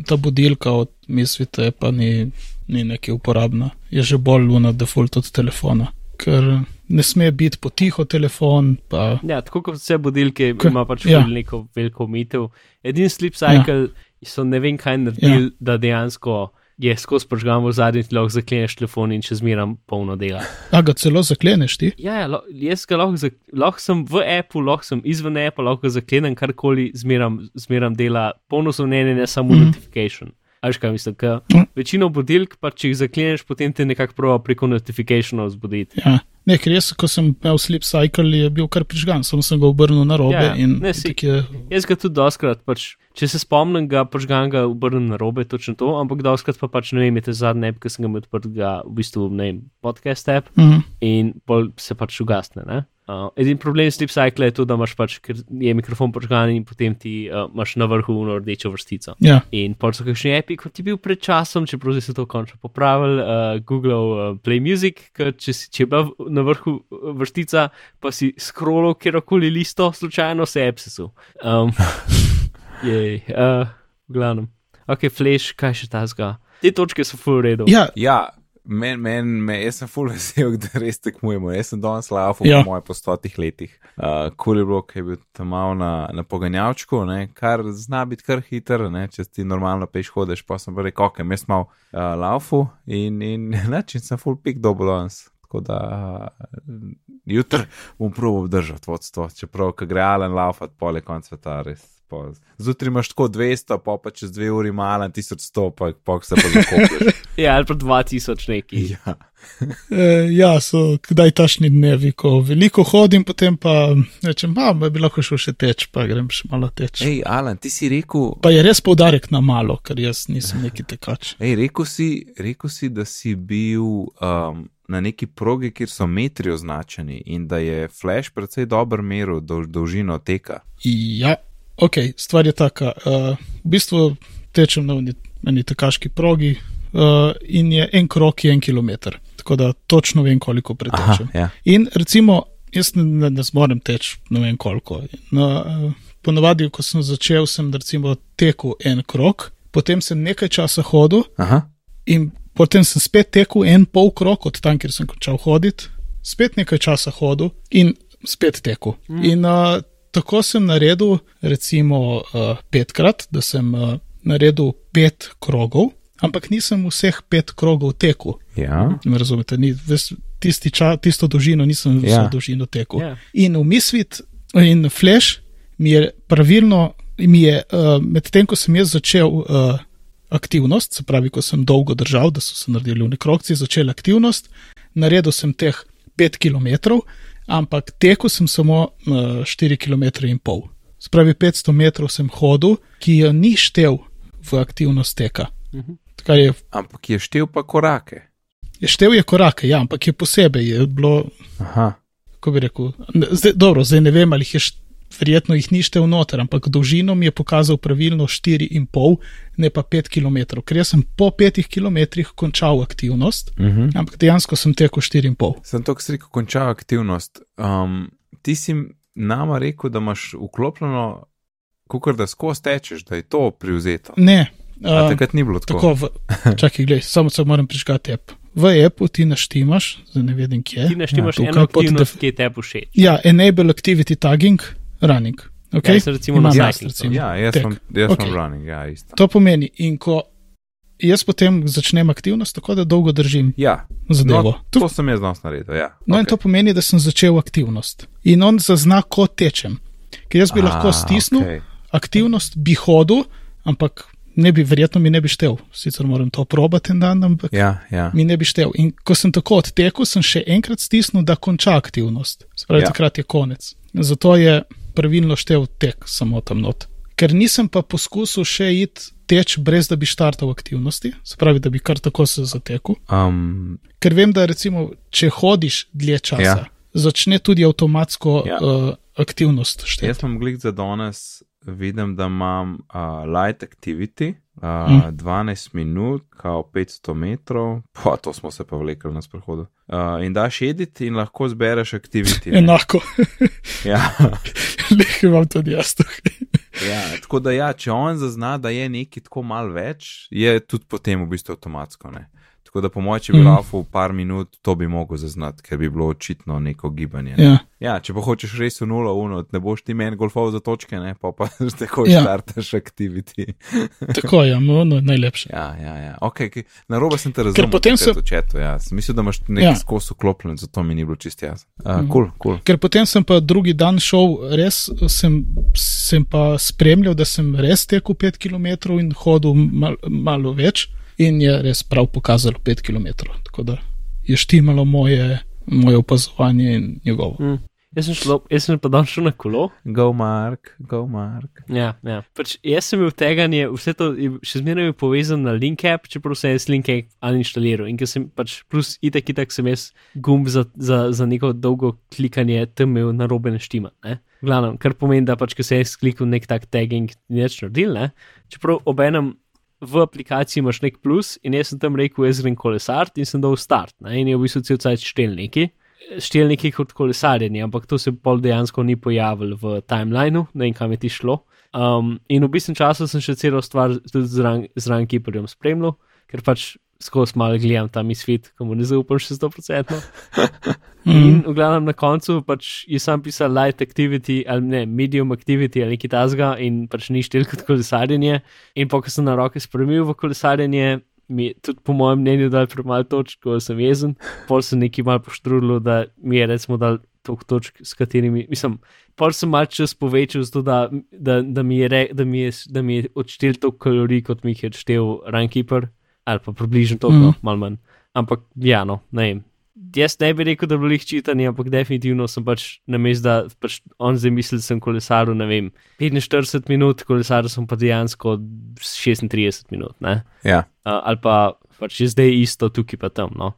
ta budilka od mislite, pa ni, ni neki uporabna. Je že bolj luna default od telefona, ker ne sme biti potiho telefon, pa Ja, tako kot vse budilke, K- ima pač ja. neko veliko omitev. Edini sleep cycle ja. so ne vem kaj naredili, ja. da dejansko je skozi požgan v zadnji, ti lahko zakleneš telefon in če zmeram polno dela. a ga celo zakleneš ti. Ja, ja lo, jaz ga lahko, zak, lahko sem v Apple, lahko sem izven Apple, lahko zaklenem karkoli, zmeram, zmeram dela, polno so mnenje, ne samo mm. -hmm. notification. Až kaj mislim, ker Mhm. večino budilk, pa če jih zakleneš, potem te nekako prova preko notifikationov zbuditi. Ja. Ne, ker jaz, ko sem imel sleep cycle, je bil kar prižgan, samo sem ga obrnil na robe Ja, in ne, si- je. Jaz ga tudi doskrat, pač, če se spomnim, ga požgam, ga obrnem na robe, točno to, ampak doskrat pa pač ne vem, je te zadnji app, ki sem ga imel odprt, ga v bistvu ne vem, podcast app Mhm. in pol se pač ugasne. Ne? Uh, edini problem sleep cycle je to, da imaš pač, ker je mikrofon požgan in potem ti uh, imaš na vrhu uno rdečo vrstico. Ja, In pol so kakšni api, kot je bil pred časom, čeprav so to končno popravili, uh, Google uh, Play Music, ker če, si- če je bila na vrhu vrstica, pa si scrollal kjerkoli listo, slučajno se je absesu. Um, jej, uh, v glavnem. Ok, flash, kaj še ta zga. Te točke so full redo. ja, Ja, men, men, me, jaz sem full vesel, da res tekmujemo. Jaz sem danes laufal Ja. po moje po stotih letih. Uh, kul je bilo, ker je bil tam malo na, na poganjavčku, ne, kar zna biti kar hiter, ne, če ti normalno peš hodiš, pa sem pa rekel, ok, jaz mal uh, laufu in, in način sem full pik dobo danes. Tako da uh, jutri bom proval držati vodstvo, čeprav, ko gre Alan laufat, pole konc sveta, res. Pol. Zjutraj imaš tako 200, pa pa čez dve uri malo 1100, pa, pa se pa zakopiš. Ja, ali pa 2000 neki. ja. e, ja, so kdaj tašni dnevi, ko veliko hodim, potem pa rečem, a bi lahko šel še teč, pa grem še malo teč. Ej, Alan, ti si rekel, Pa je res poudarek na malo, ker jaz nisem neki tekač. ej, rekel, si, rekel si, da si bil um, na neki progi, kjer so metri označeni in da je Flash precej dobro meril dolž, dolžino teka. Ja, ok, stvar je taka. Uh, v bistvu tečem na eni, eni tekaški progi uh, in je en krok je en kilometr. Tako da točno vem, koliko pretečem. ja. In recimo, jaz ne, ne, ne zmorem teči, ne vem koliko. No, uh, ponovadi, ko sem začel, sem recimo tekel en krok, potem sem nekaj časa hodil Aha, in potem sem spet tekel en pol krok od tam, kjer sem končal hoditi, spet nekaj časa hodil in spet tekel. Mm. In uh, tako sem naredil, recimo, uh, petkrat, da sem uh, naredil pet krogov, ampak nisem vseh pet krogov tekel. ja. Me razumete, ni, ves, tisti ča, tisto dolžino nisem vso Ja. dolžino tekel. Ja. In v Misfit in Flash mi je pravilno, mi je uh, medtem, ko sem jaz začel uh, aktivnost, se pravi, ko sem dolgo držal, da so se naredili v nekrokci, začel aktivnost, naredil sem teh 5 km, ampak tekel sem samo uh, 4 km in pol. Spravi 500 metrov sem hodil, ki jo ni štev v aktivnost teka. Mhm. Kar je Ampak je štev pa korake. Je štev je korake, ja, ampak je posebej je bilo, Aha, kako bi rekel, ne, zdaj, dobro, zdaj ne vem, ali jih je, št- verjetno jih ni štev noter, ampak dolžino mi je pokazal pravilno 4,5, ne pa 5 km, ker jaz sem po 5 km končal aktivnost, uh -huh. ampak dejansko sem tekel 4,5. sem to, kar si rekel, končal aktivnost. Um, ti si nama rekel, da imaš vklopljeno, kukor da skozi tečeš, da je to privzeto. Ne, A uh, takrat ni bilo tako. tako, v, čakaj, gledaj, samo se moram prižgati app. v appu ti naštimaš, zdaj ne vem kje. Ti naštimaš ja, eno tukaj pod aktivnost, def- ki je tebi všeč. Ja, enable activity tagging, running. Okay? Jaz sem recimo Imam na jaz, recimo. Ja, jaz Tek. sem, jaz Okej. sem running, ja, isto. To pomeni, in ko jaz potem začnem aktivnost, tako da dolgo držim Ja, zadevo. no, To to sem jaz danes naredil, ja. No, in okej. to pomeni, da sem začel aktivnost. In on zazna, ko tečem. Ker jaz bi A, lahko stisnil okej. aktivnost, bi hodil, ampak ne bi, verjetno mi ne bi štel. Sicer moram to probati en dan, ampak Ja, ja. mi ne bi štel. In ko sem tako odtekel, sem še enkrat stisnil, da konča aktivnost. Spravi, Ja. ja. takrat je konec. Zato je pravilno štel tek samo tam not. Ker nisem pa poskusil še iti teč, brez da bi štartal aktivnosti, se pravi, da bi kar tako se zatekel. Um, Ker vem, da recimo, če hodiš dlje časa, Ja. začne tudi avtomatsko Ja. uh, aktivnost šteti. jaz sem glik za danes, vidim, da imam uh, light activity, uh, Mm. mm. 12 minut, kao 500 metrov, pa to smo se pa vlekli na sprehodu. Uh, in daš edit in lahko zbereš activity. ne. Enako, Ja. nekaj imam tudi jaz tukaj. Ja, tako da, ja, če on zazna, da je nekaj tako mal več, je tudi potem v bistvu avtomatsko. Ne? Tako da, po mojem, če bi mm. laufal par minut, to bi mogel zaznati, ker bi bilo očitno neko gibanje. Ne? Ja. Ja, če pa hočeš res v nulo, uno, ne boš ti meni golfov za točke, ne? pa pa tako Ja. štartaš activity. Tako je, no, no, najlepše. Ja, ja, ja. Okay. Na robe sem te razumel. potem takrat se- chatu, ja. Sem Mislil, da imaš nekaj Ja. ja. skos uklopljen, zato mi ni bilo čist jasno. Uh, Mhm. cool, cool. Ker potem sem pa drugi dan šel, res sem, sem pa spremljal, da sem res tekel 5 km in hodil mal, malo več, in je res prav pokazalo 5 km. Tako da je štimalo moje, moje opazovanje in njegovo. Mm. Jaz sem, šlo, jaz sem pa dan šel na kolo. Go, Mark, go, Mark. Ja, ja. Pač jaz sem imel teganje, vse to je še zmeraj bil povezan na link app, čeprav sem jaz link app uninštaliral. In ker sem pač plus itak, itak sem jaz gumb za, za, za neko dolgo klikanje tam imel na robe naštima. Ne? Glavno, kar pomeni, da pač, ko sem jaz kliknil nek tak tagging, ni več naredil. Ne? Čeprav obenem v aplikaciji imaš nek plus in jaz sem tam rekel, jaz grem kolesart in sem dal start. Ne? In je v bistvu cel cajt štelniki. Štelniki kot kolesarjenje, ampak to se pol dejansko ni pojavilo v timelineu, ne vem kam je ti šlo. Um, in v bistvu času sem še celo stvar tudi zraven zran Kiperjem spremljal, ker pač skozi malo gledam ta misfit, komu ne zaupam še 100%. In v glavnem na koncu pač je sam pisal light activity ali ne, medium activity ali nekaj tasga in pač ni štel kot kolesarjenje. In pa ko sem na roke spremenil v kolesarjenje, mi je tudi po mojem mnenju dal premalo točk, ko sem jezen. Pol sem nekaj mal poštrudil, da mi je recimo dal toliko točk, s katerimi, mislim, pol sem mal čas povečal, zato da, da, da, mi je re, da, mi je, da mi je odštel toliko kalorij, kot mi jih je odštel Runkeeper, ali pa približno Mhm. mm. malo manj. Ampak ja, no, ne vem. Jaz ne bi rekel, da bi jih čitanje, ampak definitivno sem pač na mestu, da pač on zdaj misli, da sem kolesaril, ne vem, 45 minut, kolesaril sem pa dejansko 36 minut, ne? Ja, uh, ali pa pač je zdaj isto tukaj pa tam. No.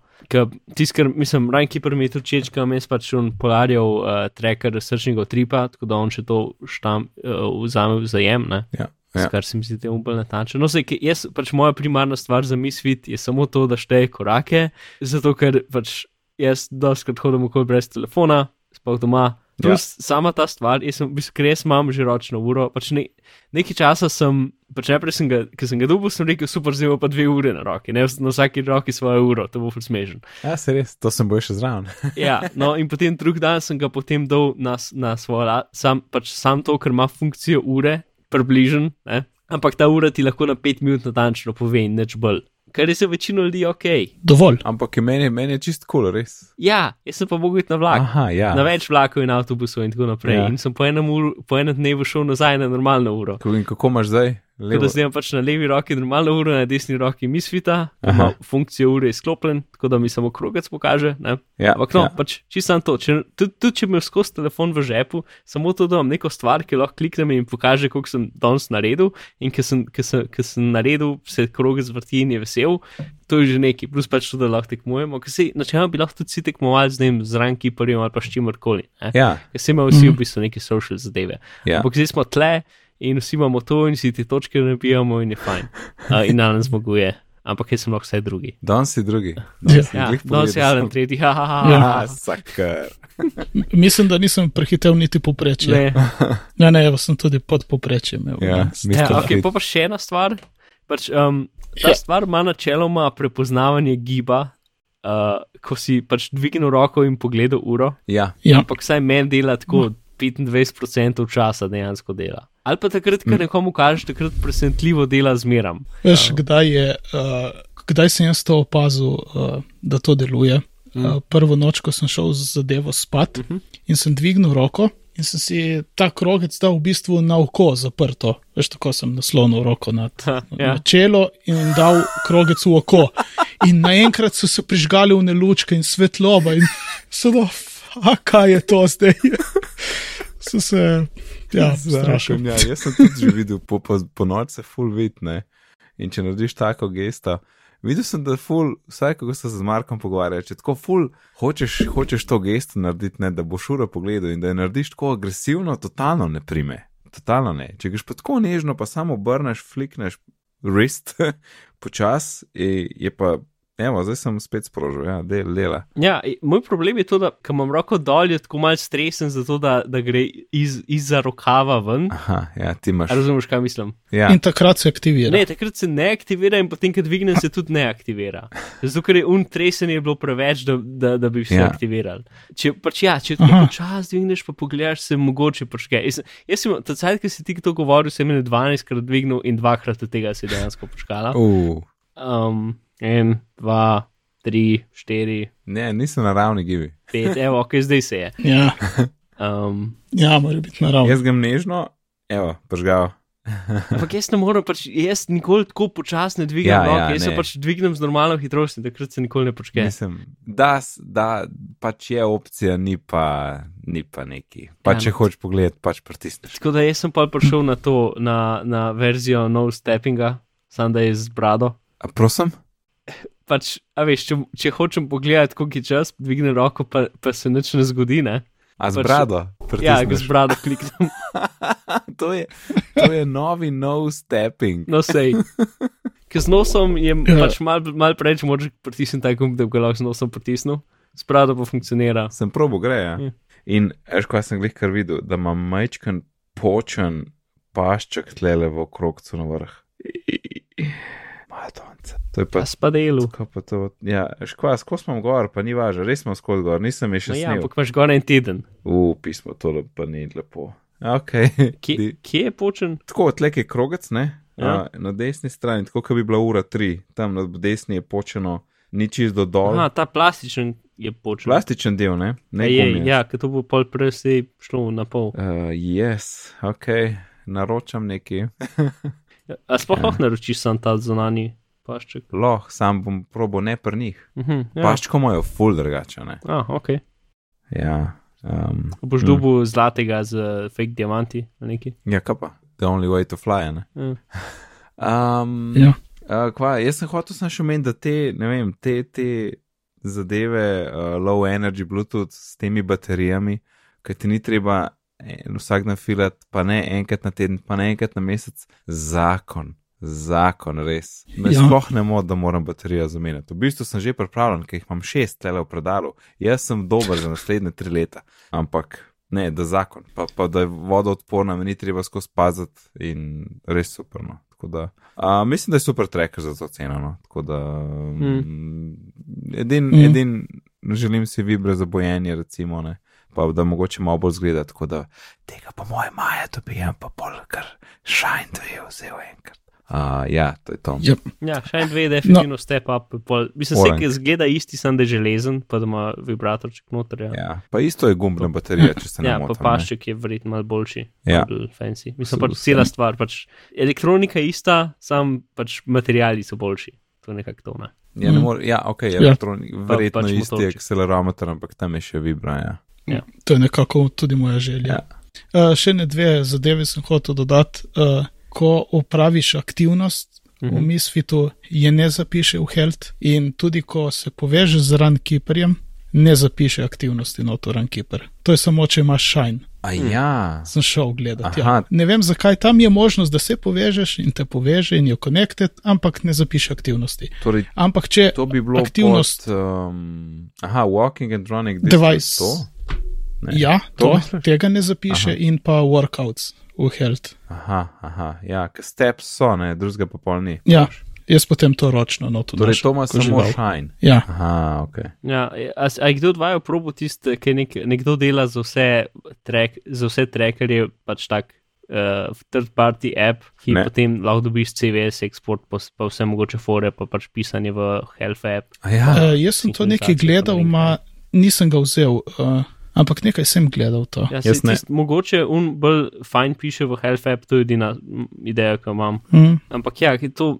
Tisti, kar mislim, Rajnkeeper mi je tudi čeč, kam jaz pač on polarjev uh, tracker srčnega tripa, tako da on še to štam, uh, vzame v zajem, ne. ja. Ja. ja. Kar se mi zdi temu bolj natančno. No, sej, jaz, pač moja primarna stvar za misfit je samo to, da šteje korake, zato ker pač jaz doskrat hodim okoli brez telefona, sploh doma. Plus ja. sama ta stvar, jaz sem, v bistvu, jaz imam že ročno uro, pač ne, nekaj časa sem, pač najprej sem ga, ker sem ga dobil, sem rekel, super, zdaj pa dve ure na roki, ne na vsaki roki svojo uro, to bo ful smešen. Ja, se res, to sem boj še zraven. Ja, no in potem drug dan sem ga potem dal na, na svojo, sam, pač sam to, ker ima funkcijo ure, približen, ne? ampak ta ura ti lahko na pet minut natančno pove in nič bolj. Kar je za večino ljudi ok. Dovolj. Ampak meni, meni je čist kul, cool, res. Ja, jaz sem pa mogel iti na vlak. Aha, ja. Na več vlakov in avtobusov in tako naprej. Ja. In sem po enem, ur, po enem dnevu šel nazaj na normalno uro. In kako imaš zdaj? Tako da zdaj imam pač na levi roki normalno uro, na desni roki misfita, ima funkcijo ure izklopljen, tako da mi samo krogec pokaže. Ne? Ja, Ampak no, ja. pač čisto to, če, tudi, tudi če imam skozi telefon v žepu, samo to, da imam neko stvar, ki lahko kliknem in pokaže, koliko sem danes naredil in ker sem, ker sem, ker sem naredil, se krogec vrti in je vesel, to je že neki, plus pač to, da lahko tekmujemo, ker se načeloma bi lahko tudi tekmovali z njim, z rankiperjem ali pa s čimerkoli. ne. Ja, Ker se imajo vsi v bistvu neke social zadeve. ja. Ampak zdaj smo tle in vsi imamo to in si te točke nabijamo in je fajn. Uh, in Alan zmaguje, ampak jaz sem lahko vse drugi. Danes si drugi. Ja. Ja, danes je pogledal Alan tretji, ha, ha, ha, Ja. ha. Ah, sakar. Mislim, da nisem prehitev niti poprečje. Ne. Ne, ne, jaz sem tudi pod poprečjem. evo, Ja. Ja, okay, pa, pa še ena stvar. Pač, um, ta Ja. stvar ima načeloma prepoznavanje giba uh, ko si pač dvignil roko in pogledal uro, Ja, Ja, ampak vsaj meni dela tako 25% časa dejansko dela. Ali pa takrat, ko nekomu kažeš, takrat presenetljivo dela zmeram. veš, kdaj, je, uh, kdaj sem jaz to opazil, uh, da to deluje. Uh, prvo noč, ko sem šel z zadevo spat uh -huh. in sem dvignil roko. In sem si ta krogec dal v bistvu na oko zaprto. Veš, tako sem naslonil roko nad, Ha, ja. ja. na čelo in dal krogec v oko. In naenkrat so se prižgali v lučke in svetloba in so da, kaj je to zdaj. So se, ja, strašil. Ja, jaz sem tudi že videl, po, po, po noči se full vidne. In če narediš tako gesto, videl sem, da full, vsaj ko se z Markom pogovarja, če tako full hočeš, hočeš to gesto narediti, ne, da boš uro pogledal in da je narediš tako agresivno, totalno ne prime. Totalno ne. Če greš pa tako nežno, pa samo obrneš, flikneš wrist, počas, je, je pa, evo, zdaj sem spet sprožil, ja, del, dela. Ja, moj problem je to, da ko imam roko dol, je tako malce stresen, zato da, da gre iz, izza rokava ven. Aha, ja, ti imaš. A Razumeš, kaj mislim? Ja, In takrat se aktivira. Ne, takrat se ne aktivira in potem, ko dvignem, se tudi ne aktivira. Zato, ker je un tresen je bilo preveč, da, da, da bi se Ja. aktivirali. Če pač ja, če tako počasi dvigneš, pa pogledaš, se mogoče počke. Jaz, jaz sem, ta cajt, ki si ti to govoril, sem jim 12 krat dvignil in dvakrat od tega se je dejansko počkala. uh, Um, en, dva, tri, štiri, ne, nisem na ravni gibi. pet, evo, ok, zdaj se je. Ja, Um, ja mora biti naravno. Jaz grem nežno, evo, požgal. Ampak jaz ne morem, pač, jaz nikoli tako počasno dvigam Ja, roke, ja, ja, jaz se ne. pač dvignem z normalno hitrostjo, takrat se nikoli ne počne. Mislim, da, da pač je opcija, ni pa, ni pa neki. Pa Ja, če hočeš pogledati, pač pritisneš. Tako da jaz sem pa prišel na to, na, na verzijo no steppinga, sam da je z brado. A prosim? Pač, a veš, če, če hočem pogledati, koliko je čas, dvigne roko, pa, pa se nič ne zgodi, ne? A z Pač- brado? Ja, pritisneš? z brado kliknem, to, je, to je novi no stepping. no sej. Ker z nosom je Ja. pač mal, mal preveč moč pritisniti ta gumb, da bi ga lahko z nosom pritisnil. S brado pa funkcionira. Sem probo gre. Ja. Ja. In veš, kaj sem glih kar videl, da ima majčken počen pašček tlele v okrogcu na vrh. Matonce. To je pa Pa spadelu. Pa to? Ja, škva, skozi smo gor, pa ni važno, res smo skozi gor, nisem je še No, ja, snil. ampak imaš gor en teden. U, pismo, to pa ni lepo. Ok. Kje, kje je počen? Tako, tlek je krogec, ne? Ja. Ja. Na desni strani, tako kot bi bila ura tri, tam na desni je počeno, ni čist do dol. Aha, ta plastičen je počen. Plastičen del, ne? ne A je, gumijast. ja, ker to bo pol prej šlo na pol. Uh, yes, ok, naročam nekaj. A sploh lahko naročiš sam ta zunani pašček? Loh, sam bom probo ne pri njih. Uh -huh, Ja. ja. Paščko imajo full drugače, ne? Ah, ok. Ja. Um, Boš Mm. dobil zlatega z fake diamanti ali neki. ja, kaj pa? The only way to fly, ne? Ja. Um, Ja. Uh, kva, jaz sem hotel samo še omeniti, da te, ne vem, te, te zadeve, uh, low energy Bluetooth s temi baterijami, ki ti ni treba vsak dan filati, pa ne enkrat na teden, pa ne enkrat na mesec, zakon, zakon, res. Me Ja. sploh ne mod, da moram baterijo zamenjati. V bistvu sem že pripravljen, ker jih imam šest tele v predalu, jaz sem dober za naslednje tri leta, ampak. Ne, da zakon, pa, pa da je voda odporna, mi ni treba skozi paziti in res super. No. Da, a, mislim, da je super tracker za to ceno. No. Tako da, mm. edin, mm. edin, želim si vibre za bojenje, recimo, ne. Pa da mogoče malo bolj zgleda. Tako da tega po moje maja dobijem, pa bolj kar šajn, da je vzel enkrat. A, ja, to je to. Yep. Ja, še en dve, definitivno no. step up. Pol, mislim, se, Orange. ki zgleda isti, sem da je železen, pa da ima vibratorček noter. Ja, Ja, pa isto je gumbna baterija, če se ne ja pa motim. pašček je verjetno malo boljši, Ja. bolj fancy. Mislim pač cela stvar, pač elektronika je ista, sam pač materiali so boljši. To je nekako to. Ne? Ja, ne Mm. more, ja, ok, Ja. elektronik, verjetno pač isti motorček. akcelerometer, ampak tam je še vibra. Ja. To je nekako tudi moja želja. Ja. Uh, še ne dve zadeve sem hotel dodati. Uh, ko opraviš aktivnost v Mhm. Misfitu, je ne zapiše v Health, in tudi ko se povežeš z Runkeeperjem, ne zapiše aktivnosti not v Runkeeper. To je samo, če imaš Shine. A ja, Sem šel gledati. Aha. Ja. Ne vem, zakaj tam je možnost, da se povežeš in te poveže in je connected, ampak ne zapiše aktivnosti. torej Ampak če to bi bilo aktivnost- Pod, um, aha, walking and running Device. To? Ne. Ja, To to, tega ne zapiše, Aha. In pa workouts v Health. Aha, aha, ja, ker steps so, ne, drugega pa pol ni. Ja, Jaz potem to ročno noto. Torej, to ima samo žival. shine. Ja, Aha, ok. Ja, a, a kdo od vaju probo tiste, ki nek, nekdo dela za vse, track, za vse trackerje, pač tak uh, third party app, ki Ne. potem lahko dobiš CVS eksport, pa, pa vse mogoče fore, pa pač pisanje v Health app. A ja, uh, jaz sem to nekaj gledal, ma nisem ga vzel, uh, ampak nekaj sem gledal to. Ja, Jaz se, ne. tist, mogoče un bolj fajn piše v Health app, to je edina mm, ideja, ki jo imam. Mm, Ampak ja, ki to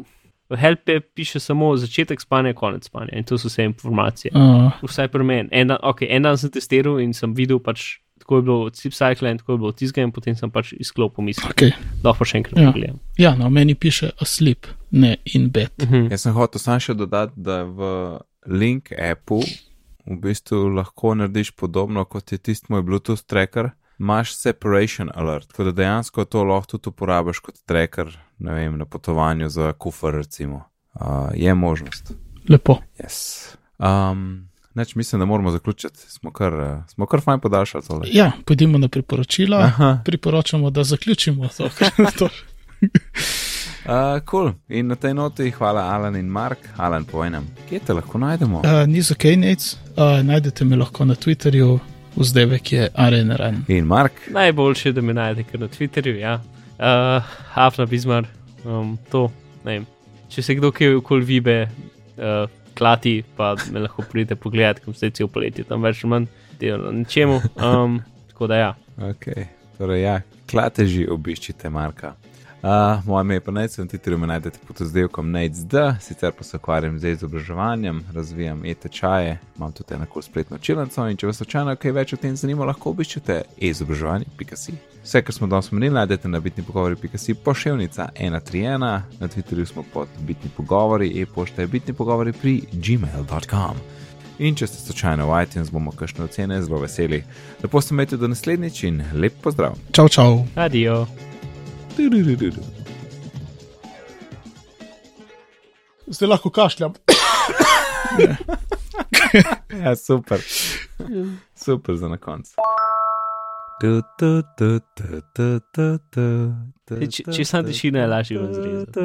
v Health app piše samo začetek spanja, konec spanja in to so vse informacije. uh, Vsaj pri meni. En, dan- okay, en dan sem testiral in sem videl, pač, tako je bilo od Sleep Cycle in tako je bilo od tizga in potem sem pač izklopil misli. okay. Lahko pa še enkrat Ja. pogledam. Ja, no, meni piše asleep, ne in bed. Mhm. jaz sem hotel samo še dodati, da v link appu v bistvu lahko narediš podobno kot je tisti moj Bluetooth tracker. Imaš separation alert, tako da dejansko to lahko tudi uporabiš kot tracker, ne vem, na potovanju za kufr, recimo. Uh, je možnost. Lepo. Yes. Um, neč, mislim, da moramo zaključiti. Smo kar, uh, smo kar fajn podaljšali tole. Ja, pojdimo na priporočila. Aha. Priporočamo, da zaključimo to. to. Uh, cool. In na tej noti hvala Alan in Mark. Alan, povej nam, kje te lahko najdemo? Uh, ni za kaj nec, uh, najdete me lahko na Twitterju, vzdevek je RNRN. In Mark, Najboljše je, da me najdete kar na Twitterju. Ja. Uh, Afna Bizmar, um, to ne vem. Če se kdo kaj okoli vibe, uh, klati, pa me lahko pridete pogledat, kam ste cel poletje, tam več ali manj delo na ničemu. Um, tako da ja. ok. Torej, ja, klateži obiščite Marka. Uh, moje ime je pa Nec, na Twitterju me najdete pod oddelkom NECD, sicer pa se ukvarjam z izobraževanjem, razvijam e-tečaje, imam tudi enako spletno čilnico in če vas slučajno kaj več o tem zanima, lahko obiščete e-izobraževanje.si. Vse, kar smo danes omenili, najdete na bitni pogovori.si, pošiljnica 131, na Twitterju smo pod bitni pogovori, e-pošta je bitni pogovori pri gmail.com. In če ste slučajno v iTunes, bomo kakšne ocene zelo veseli. Lepo se imejte do naslednjič in lep pozdrav. Čau, čau. Adijo. Zdaj lahko kašljam. Ja, super. Super za na koncu. Tu, Če- če samo tišina je lažje ven zrezati.